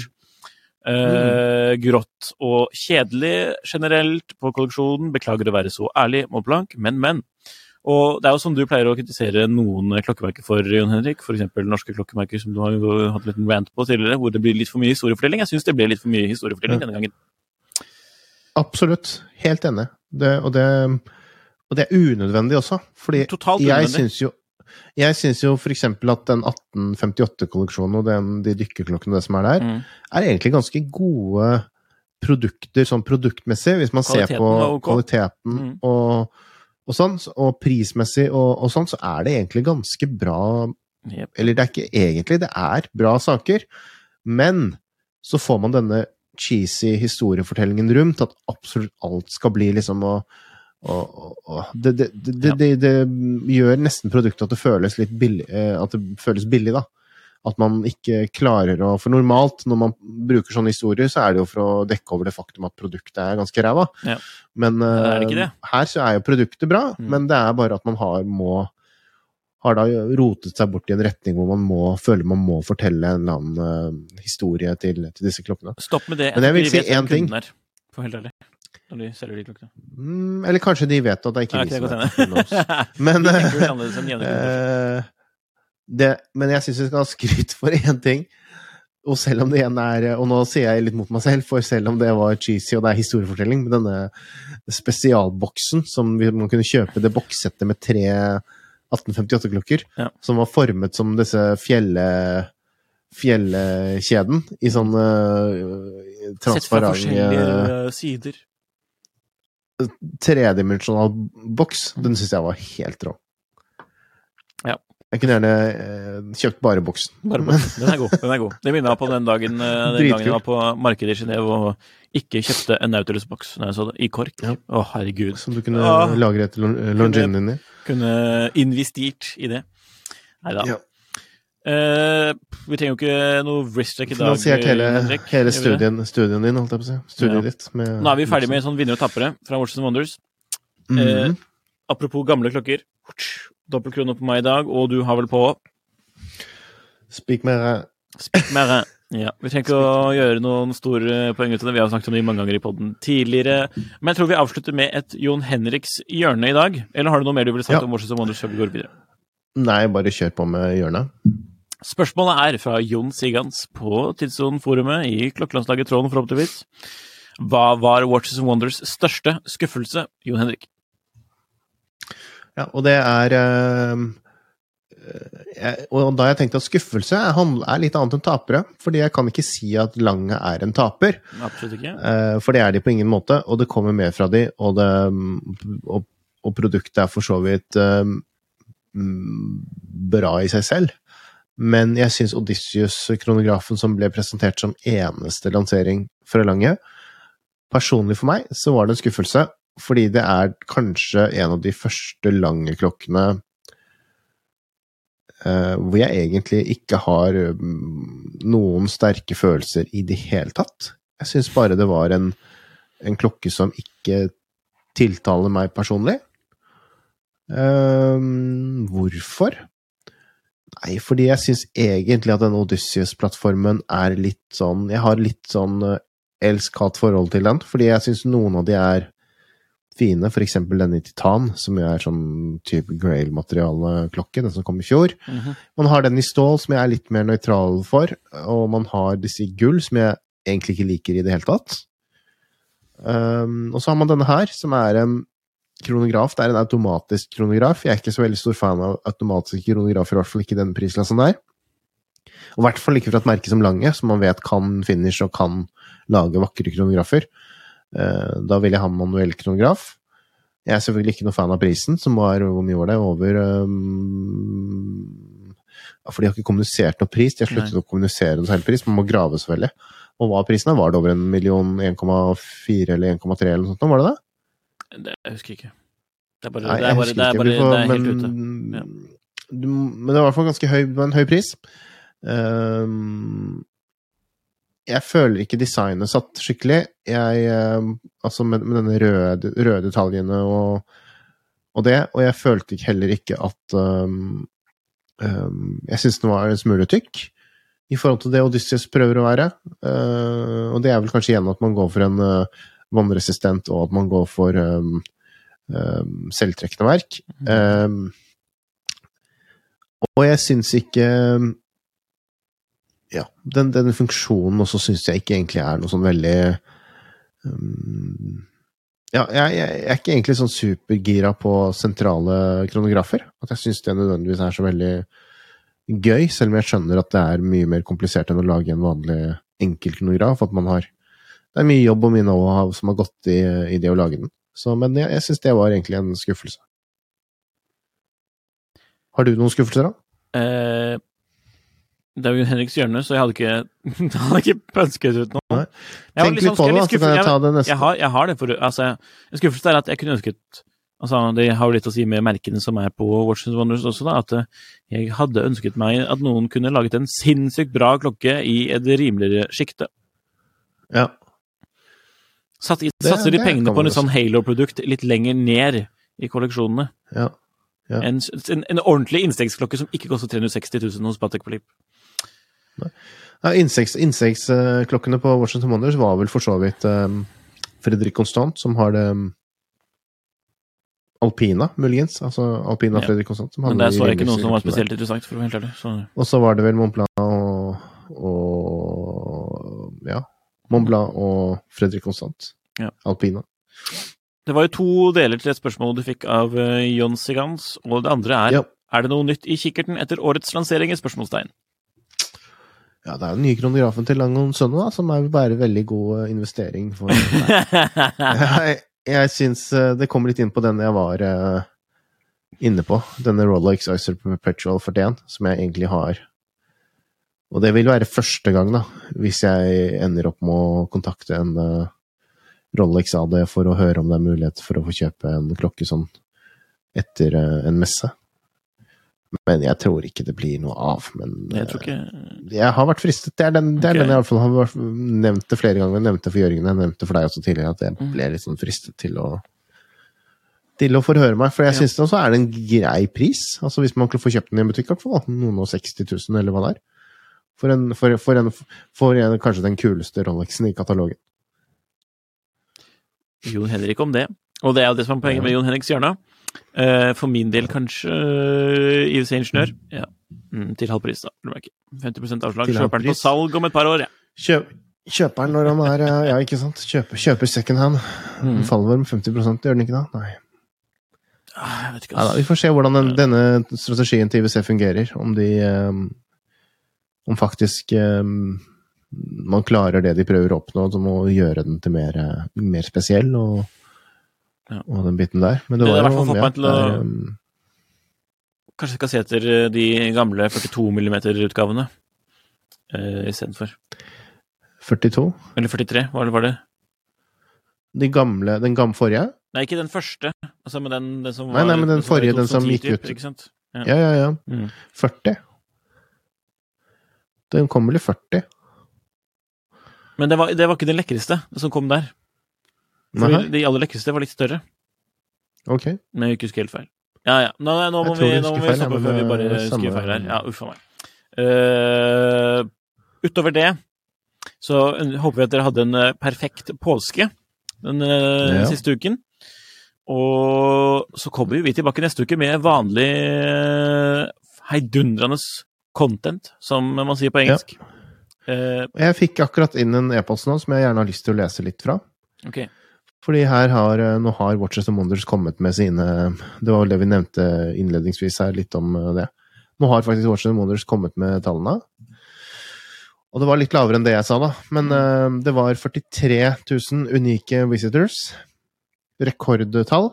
Eh, grått og kjedelig generelt på kolleksjonen. Beklager å være så ærlig, Montblanc, men, men. Og det er jo som du pleier å kritisere noen klokkemerker for, Jon Henrik, f.eks. norske klokkemerker som du har hatt en liten rant på tidligere, hvor det blir litt for mye historiefortelling. Jeg syns det ble litt for mye historiefortelling Ja. denne gangen. Absolutt. Helt enig. Det, og, det, og det er unødvendig også. Fordi Totalt jeg unødvendig. syns jo jeg syns jo eksempel at den 1858-kolleksjonen og den, de dykkerklokkene det som er der, Mm. er egentlig ganske gode produkter sånn produktmessig, hvis man ser på ok. kvaliteten Mm. og, og sånn, og prismessig og, og sånn, så er det egentlig ganske bra yep. Eller det er ikke egentlig, det er bra saker, men så får man denne cheesy historiefortellingen rundt, at absolutt alt skal bli liksom å og, og, og det, det, det, Ja. det, gjør nesten produktet at det føles litt billig, eh, at det føles billig, da. At man ikke klarer å For normalt, når man bruker sånne historier, så er det jo for å dekke over det faktum at produktet er ganske ræva. Ja. Men eh, her så er jo produktet bra, Mm. men det er bare at man har, må har da rotet seg bort i en retning hvor man må, føler man må fortelle en eller annen uh, historie til, til disse klokkene. Stopp med det. Men jeg vil si én ting. er, For helt ærlig. Når de selger de klokkene. Mm, eller kanskje de vet at det ikke er ok, vi som hende. vet. Who knows? Men, eh, det, men jeg syns vi skal ha skryt for én ting. Og selv om det igjen er Og nå sier jeg litt mot meg selv, for selv om det var cheesy og det er historiefortelling, med denne spesialboksen som vi, man kunne kjøpe det bokssettet med tre 1858-klokker, Ja. som var formet som disse fjelle fjellkjeden i sånn uh, Sett fra forskjellige eh, eh, sider. Tredimensjonal boks. Den syns jeg var helt rå. Ja. Jeg kunne gjerne eh, kjøpt bare boksen. Bare boksen. Den er god. den er god. Det minner meg på den dagen eh, den gangen jeg var på markedet i Genéve og ikke kjøpte en Nautilus-boks i kork. Å, herregud. Som du kunne ja. lagre etter longinen din i. Kunne investert i det. Nei da. Ja. Eh, vi trenger jo ikke noe wristcheck i dag. Finansiert hele, Henrik. hele studien, studien din, holdt jeg på å si. Studiet Ja. ditt. Med Nå er vi ferdig med sånn vinner og tappere fra Watches and Wonders. Mm -hmm. uh, apropos gamle klokker. Dobbeltkrone på meg i dag, og du har vel på Speak Mer. Ja, Vi trenger ikke å gjøre noen store poeng ut av det. Vi har snakket om det mange ganger i poden tidligere. Men jeg tror vi avslutter med et Jon Henriks hjørne i dag. Eller har du noe mer du ville sagt Ja. om Watches and Wonders før vi går videre? Nei, bare kjør på med hjørnet. Spørsmålet er fra Jon Sigans på Tidssonen-forumet i Klokkelandslaget Tråden, forhåpentligvis. Hva var Watches and Wonders største skuffelse, Jon Henrik? Ja, og det er eh, Og da har jeg tenkt at skuffelse er, litt annet enn tapere. Fordi jeg kan ikke si at Lange er en taper. Absolutt ikke. Eh, For det er de på ingen måte, og det kommer mer fra de, og, det, og, og produktet er for så vidt eh, bra i seg selv. Men jeg syns Odysseus-kronografen som ble presentert som eneste lansering for Lange Personlig for meg så var det en skuffelse, fordi det er kanskje en av de første lange klokkene uh, hvor jeg egentlig ikke har mm, noen sterke følelser i det hele tatt. Jeg syns bare det var en, en klokke som ikke tiltaler meg personlig. Uh, hvorfor? Nei, fordi jeg syns egentlig at den Odysseus-plattformen er litt sånn Jeg har litt sånn eh, elsk-hat forhold til den, fordi jeg syns noen av de er fine, for eksempel denne i titan, som jo er sånn type Grail-materiale-klokke, den som kom i fjor. Mhm. Man har den i stål, som jeg er litt mer nøytral for, og man har disse i gull, som jeg egentlig ikke liker i det hele tatt. Um, og så har man denne her, som er en kronograf. Det er en automatisk kronograf. Jeg er ikke så veldig stor fan av automatiske kronografer, i hvert fall ikke i denne prisklassen der. Og i hvert fall ikke fra et merke som Lange, som man vet kan finish og kan lage vakre kronografer. Eh, da vil jeg ha manuell kronograf. Jeg er selvfølgelig ikke noe fan av prisen, som var Hvor mye var det? Over um, For de har ikke kommunisert noe pris. De har sluttet Nei. å kommunisere noe særlig pris. Man må grave, selvfølgelig. Og hva prisen? er? Var det over en million, 1,4 eller 1,3 eller noe sånt? Var det det? Det, jeg husker ikke. Det er bare, Nei, det er bare, det er bare får- det er helt ute. men Ja. du, Men det var i hvert fall ganske høy, en høy pris. Um, jeg føler ikke designet satt skikkelig. Jeg, um, altså med, med denne røde, røde detaljene og, og, det. Og jeg følte heller ikke at um, Jeg syns den var en smule tykk i forhold til det Odysseus prøver å være. Uh, og det er vel kanskje igjen at man går for en uh, vannresistent, og at man går for um, um, selvtrekkende verk. Um, og jeg syns ikke Ja, den, den funksjonen også syns jeg ikke egentlig er noe sånn veldig ja, jeg, jeg, er ikke egentlig sånn supergira på sentrale kronografer. At jeg syns det nødvendigvis er så veldig gøy, selv om jeg skjønner at det er mye mer komplisert enn å lage en vanlig enkel kronograf. At man har Det er mye jobb og mye know-how som har gått i, i, det å lage den. Så, men jeg, jeg syns det var egentlig en skuffelse. Har du noen skuffelser, da? Eh, det er jo Henriks hjørne, så jeg hadde ikke, hadde ikke pønsket ut noe. Nei. Tenk litt sånn på det, da, så kan jeg ta det neste. Jeg har, jeg har det for altså, En skuffelse er at jeg kunne ønsket altså, Det har jo litt å si med merkene som er på Watches Wonders også, da, at eh, jeg hadde ønsket meg at noen kunne laget en sinnssykt bra klokke i et rimeligere sjikte. Ja. Satt, satser de pengene på en sånn Halo-produkt litt lenger ned i kolleksjonene. Ja. Ja. En, en, en, ordentlig innstegsklokke som ikke koster 360 000 hos Patek Philippe. Ja, Innstegsklokkene på Washington Wonders var vel for så vidt um, Fredrik Constant, som har det um, Alpina, muligens. Altså Alpina ja. Fredrik Constant. Men der så jeg ikke noe som var spesielt interessant, for å være helt ærlig. Og så var det vel Montblanc og, og Montblanc og Fredrik Constant. Ja. Alpina. Det var jo to deler til et spørsmål du fikk av John Sigans, og det andre er ja. Er det noe nytt i kikkerten etter årets lansering? i spørsmålstegn. Ja, det er den nye kronografen til Langon Sønne, da, som er bare veldig god eh, investering for Jeg, jeg syns eh, det kommer litt inn på den jeg var uh, inne på. Denne Rolex Icer Perpetual 41, som jeg egentlig har. Og det vil være første gang, da, hvis jeg ender opp med å kontakte en uh, Rolex AD for å høre om det er mulighet for å få kjøpe en klokke sånn etter uh, en messe. Men jeg tror ikke det blir noe av. Men jeg, tror ikke... jeg har vært fristet. Det er den, det er okay. den jeg iallfall har nevnt det flere ganger. Jeg nevnte for Jørgen, jeg nevnte for deg også tidligere, at jeg mm. ble litt sånn fristet til å til å forhøre meg, for jeg syns også er det en grei pris. Altså Hvis man får kjøpt den i en butikk, for noen og 60 000, eller hva det er. For, en, for, for, en, for en, kanskje den kuleste Rolexen i katalogen. Jon Henrik om det. Og det er jo det som er poenget med Jon Henriks hjørne. Uh, for min del kanskje eh, IWC-ingeniør. Ja. Mm, til halv pris, da. 50% avslag. Kjøper den på salg om et par år, ja. Kjøp, kjøper den når han er eh, Ja, ikke sant. Kjøper, kjøper second hand. Mm. Faller vel med 50 gjør den ikke da? Nei. Ah, ikke, ja, da, vi får se hvordan den, denne strategien til IWC fungerer. Om de um, Om faktisk um, man klarer det de prøver å oppnå, som å gjøre den til mer, mer spesiell. og ja. og den biten der. Men det, det var jo meg til å um... Kanskje skal se etter eh, de gamle 42 mm-utgavene uh, istedenfor. 42? Eller 43, hva var det? De gamle, den gamle forrige? Nei, ikke den første. Altså, men den, den som var, nei, nei, men den forrige, den som gikk ut. Ikke? Ja, ja, ja. ja. Mm. 40. Den kom vel i 40. Men det var, det var ikke den lekreste, som kom der. For de aller lekreste var litt større. Ok. Men jeg husker helt feil. Ja, ja. Nå, nå må vi, nå må vi stoppe før vi bare skriver feil her. Ja, uff meg. Uh, utover det så håper vi at dere hadde en eh, perfekt påske den uh, ja. siste uken. Og så kommer vi tilbake neste uke med vanlig uh, heidundrende content, som man sier på engelsk. Ja. Uh, jeg fikk akkurat inn en e-post nå som jeg gjerne har lyst til å lese litt fra. Okay. Fordi her har, eh, nå har Watchers and Wonders kommet med sine Det var det vi nevnte innledningsvis her, litt om eh, det. Nå har faktisk Watchers and Wonders kommet med tallene. Og det var litt lavere enn det jeg sa, da. Men uh, det var 43 000 unike visitors. Rekordtall.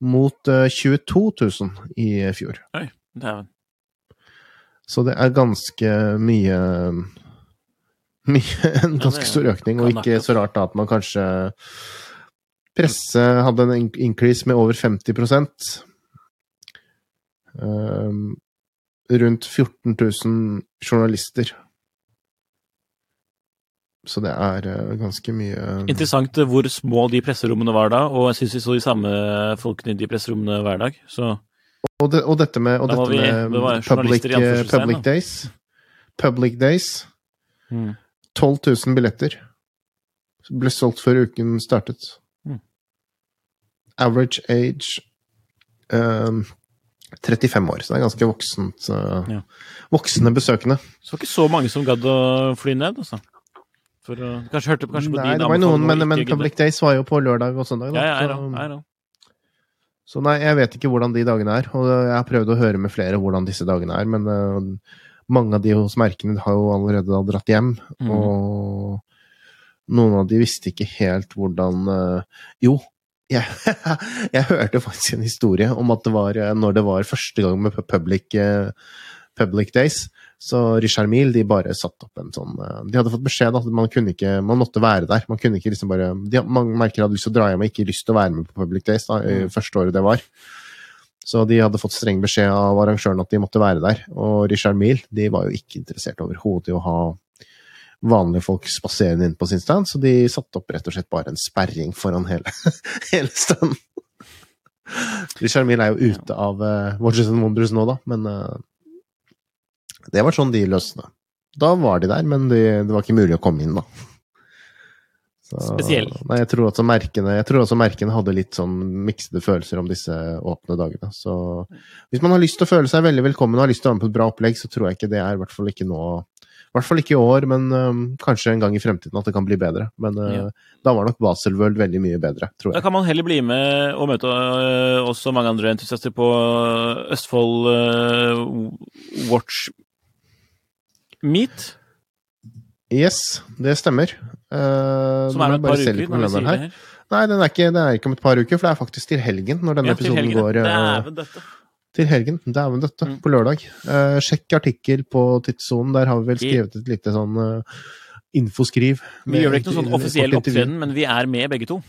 Mot uh, 22 000 i fjor. Oi, dæven. Så det er ganske mye Mye, en ganske stor økning, og ikke så rart da at man kanskje Presse hadde en increase med over 50 Eh, rundt 14 000 journalister. Så det er eh, ganske mye Interessant eh, hvor små de presserommene var da, og jeg syns vi så de samme folkene i de presserommene hver dag. Så Og, det, og dette med, og dette vi- med det public, anførselstegn, public days Public days mm. 12 000 billetter ble solgt før uken startet. Mm. Average age um, 35 år, så det er ganske voksent. uh, Ja. Voksne besøkende. så det var ikke så mange som gadd å fly ned, altså. For uh, Kanskje hørte kanskje på Nei, din det var noen, men, men. Public Days var jo på lørdag og søndag. Da, Ja, ja, I så- know, I know. Så nei, jeg vet ikke hvordan de dagene er. Og jeg har prøvd å høre med flere hvordan disse dagene er, men uh, mange av de hos merkene har jo allerede dratt hjem. Mm. Og noen av de visste ikke helt hvordan uh, Jo, jeg, jeg hørte faktisk en historie om at det var eh, når det var første gang med public, uh, public Days. Så Richard Mille de bare satte opp en sånn eh, De hadde fått beskjed at man kunne ikke Man måtte være der. Man kunne ikke liksom bare de, Mange merker hadde lyst til å dra hjem og ikke lyst til å være med på Public Days da, i første året det var. Så de hadde fått streng beskjed av arrangøren at de måtte være der. Og Richard Mille de var jo ikke interessert overhodet i å ha vanlige folk spaserende inn på sin stand, så de satte opp rett og slett bare en sperring foran hele, hele standen. Richard Mille er jo ute av uh, Watches and Wonders nå, da, men eh, det var sånn de løsna. Da var de der, men de, det var ikke mulig å komme inn, da. Så, Spesielt. Nei, jeg tror, merkene, jeg tror også merkene hadde litt sånn miksede følelser om disse åpne dagene. Så hvis man har lyst til å føle seg veldig velkommen og har lyst til å være med på et bra opplegg, så tror jeg ikke det er i hvert fall ikke nå I hvert fall ikke i år, men um, kanskje en gang i fremtiden at det kan bli bedre. Men uh, Ja. da var nok Baselworld veldig mye bedre, tror jeg. Da kan man heller bli med og møte uh, også mange andre entusiaster på Østfold uh, Watch Meet, Yes, det stemmer. Uh, som er om et par uker. når vi sier det her. Nei, den er ikke, det er ikke om et par uker, for det er faktisk til helgen når denne Ja, episoden helgen. går. øh, Dæven døtte. Til helgen. Dæven døtte. Mm. På lørdag. Uh, sjekk artikkel på Tidssonen. Der har vi vel skrevet et lite sånn uh, infoskriv. Vi gjør vel ikke noe sånn offisiell opptreden, men vi er med begge to.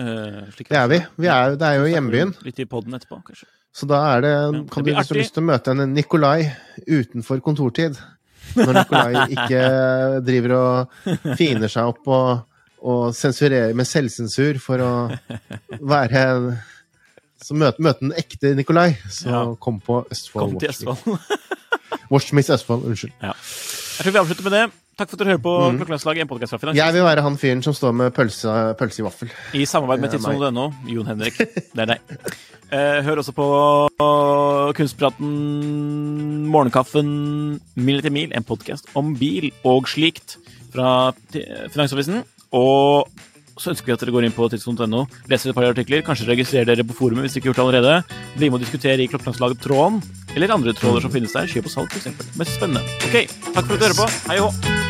Uh, Det er vi. vi er, det er jo i hjembyen. Litt i poden etterpå, kanskje. Så da er det Ja, Kan det du hvis du har lyst til å møte en Nikolai utenfor kontortid? Når Nikolai ikke driver og finer seg opp og, og sensurerer med selvsensur for å være Så møte, møte den ekte Nikolai. Så Ja. kom på Østfold. Kom til Watch Miss Østfold. Østfold. Unnskyld. Ja. Jeg tror vi avslutter med det. Takk for at dere hører på Mm. Klokkelandslaget, en podkast fra Jeg vil være han fyren som står med pølse, pølse i vaffel. I samarbeid med er tidssonen.no. Jon Henrik. Det er deg. Eh, hør også på Kunstpraten, Morgenkaffen, Mil etter mil, en podkast om bil og slikt fra Finansavisen. Og så ønsker vi at dere går inn på tidssonen.no, leser et par artikler, kanskje registrerer dere på forumet hvis dere ikke har gjort det allerede. Bli med og diskutere i Klokkelandslaget-tråden, eller andre tråder som finnes der. Kjøp og salg, f.eks. Mest spennende. Ok, takk for at dere hører på. Hei og hå.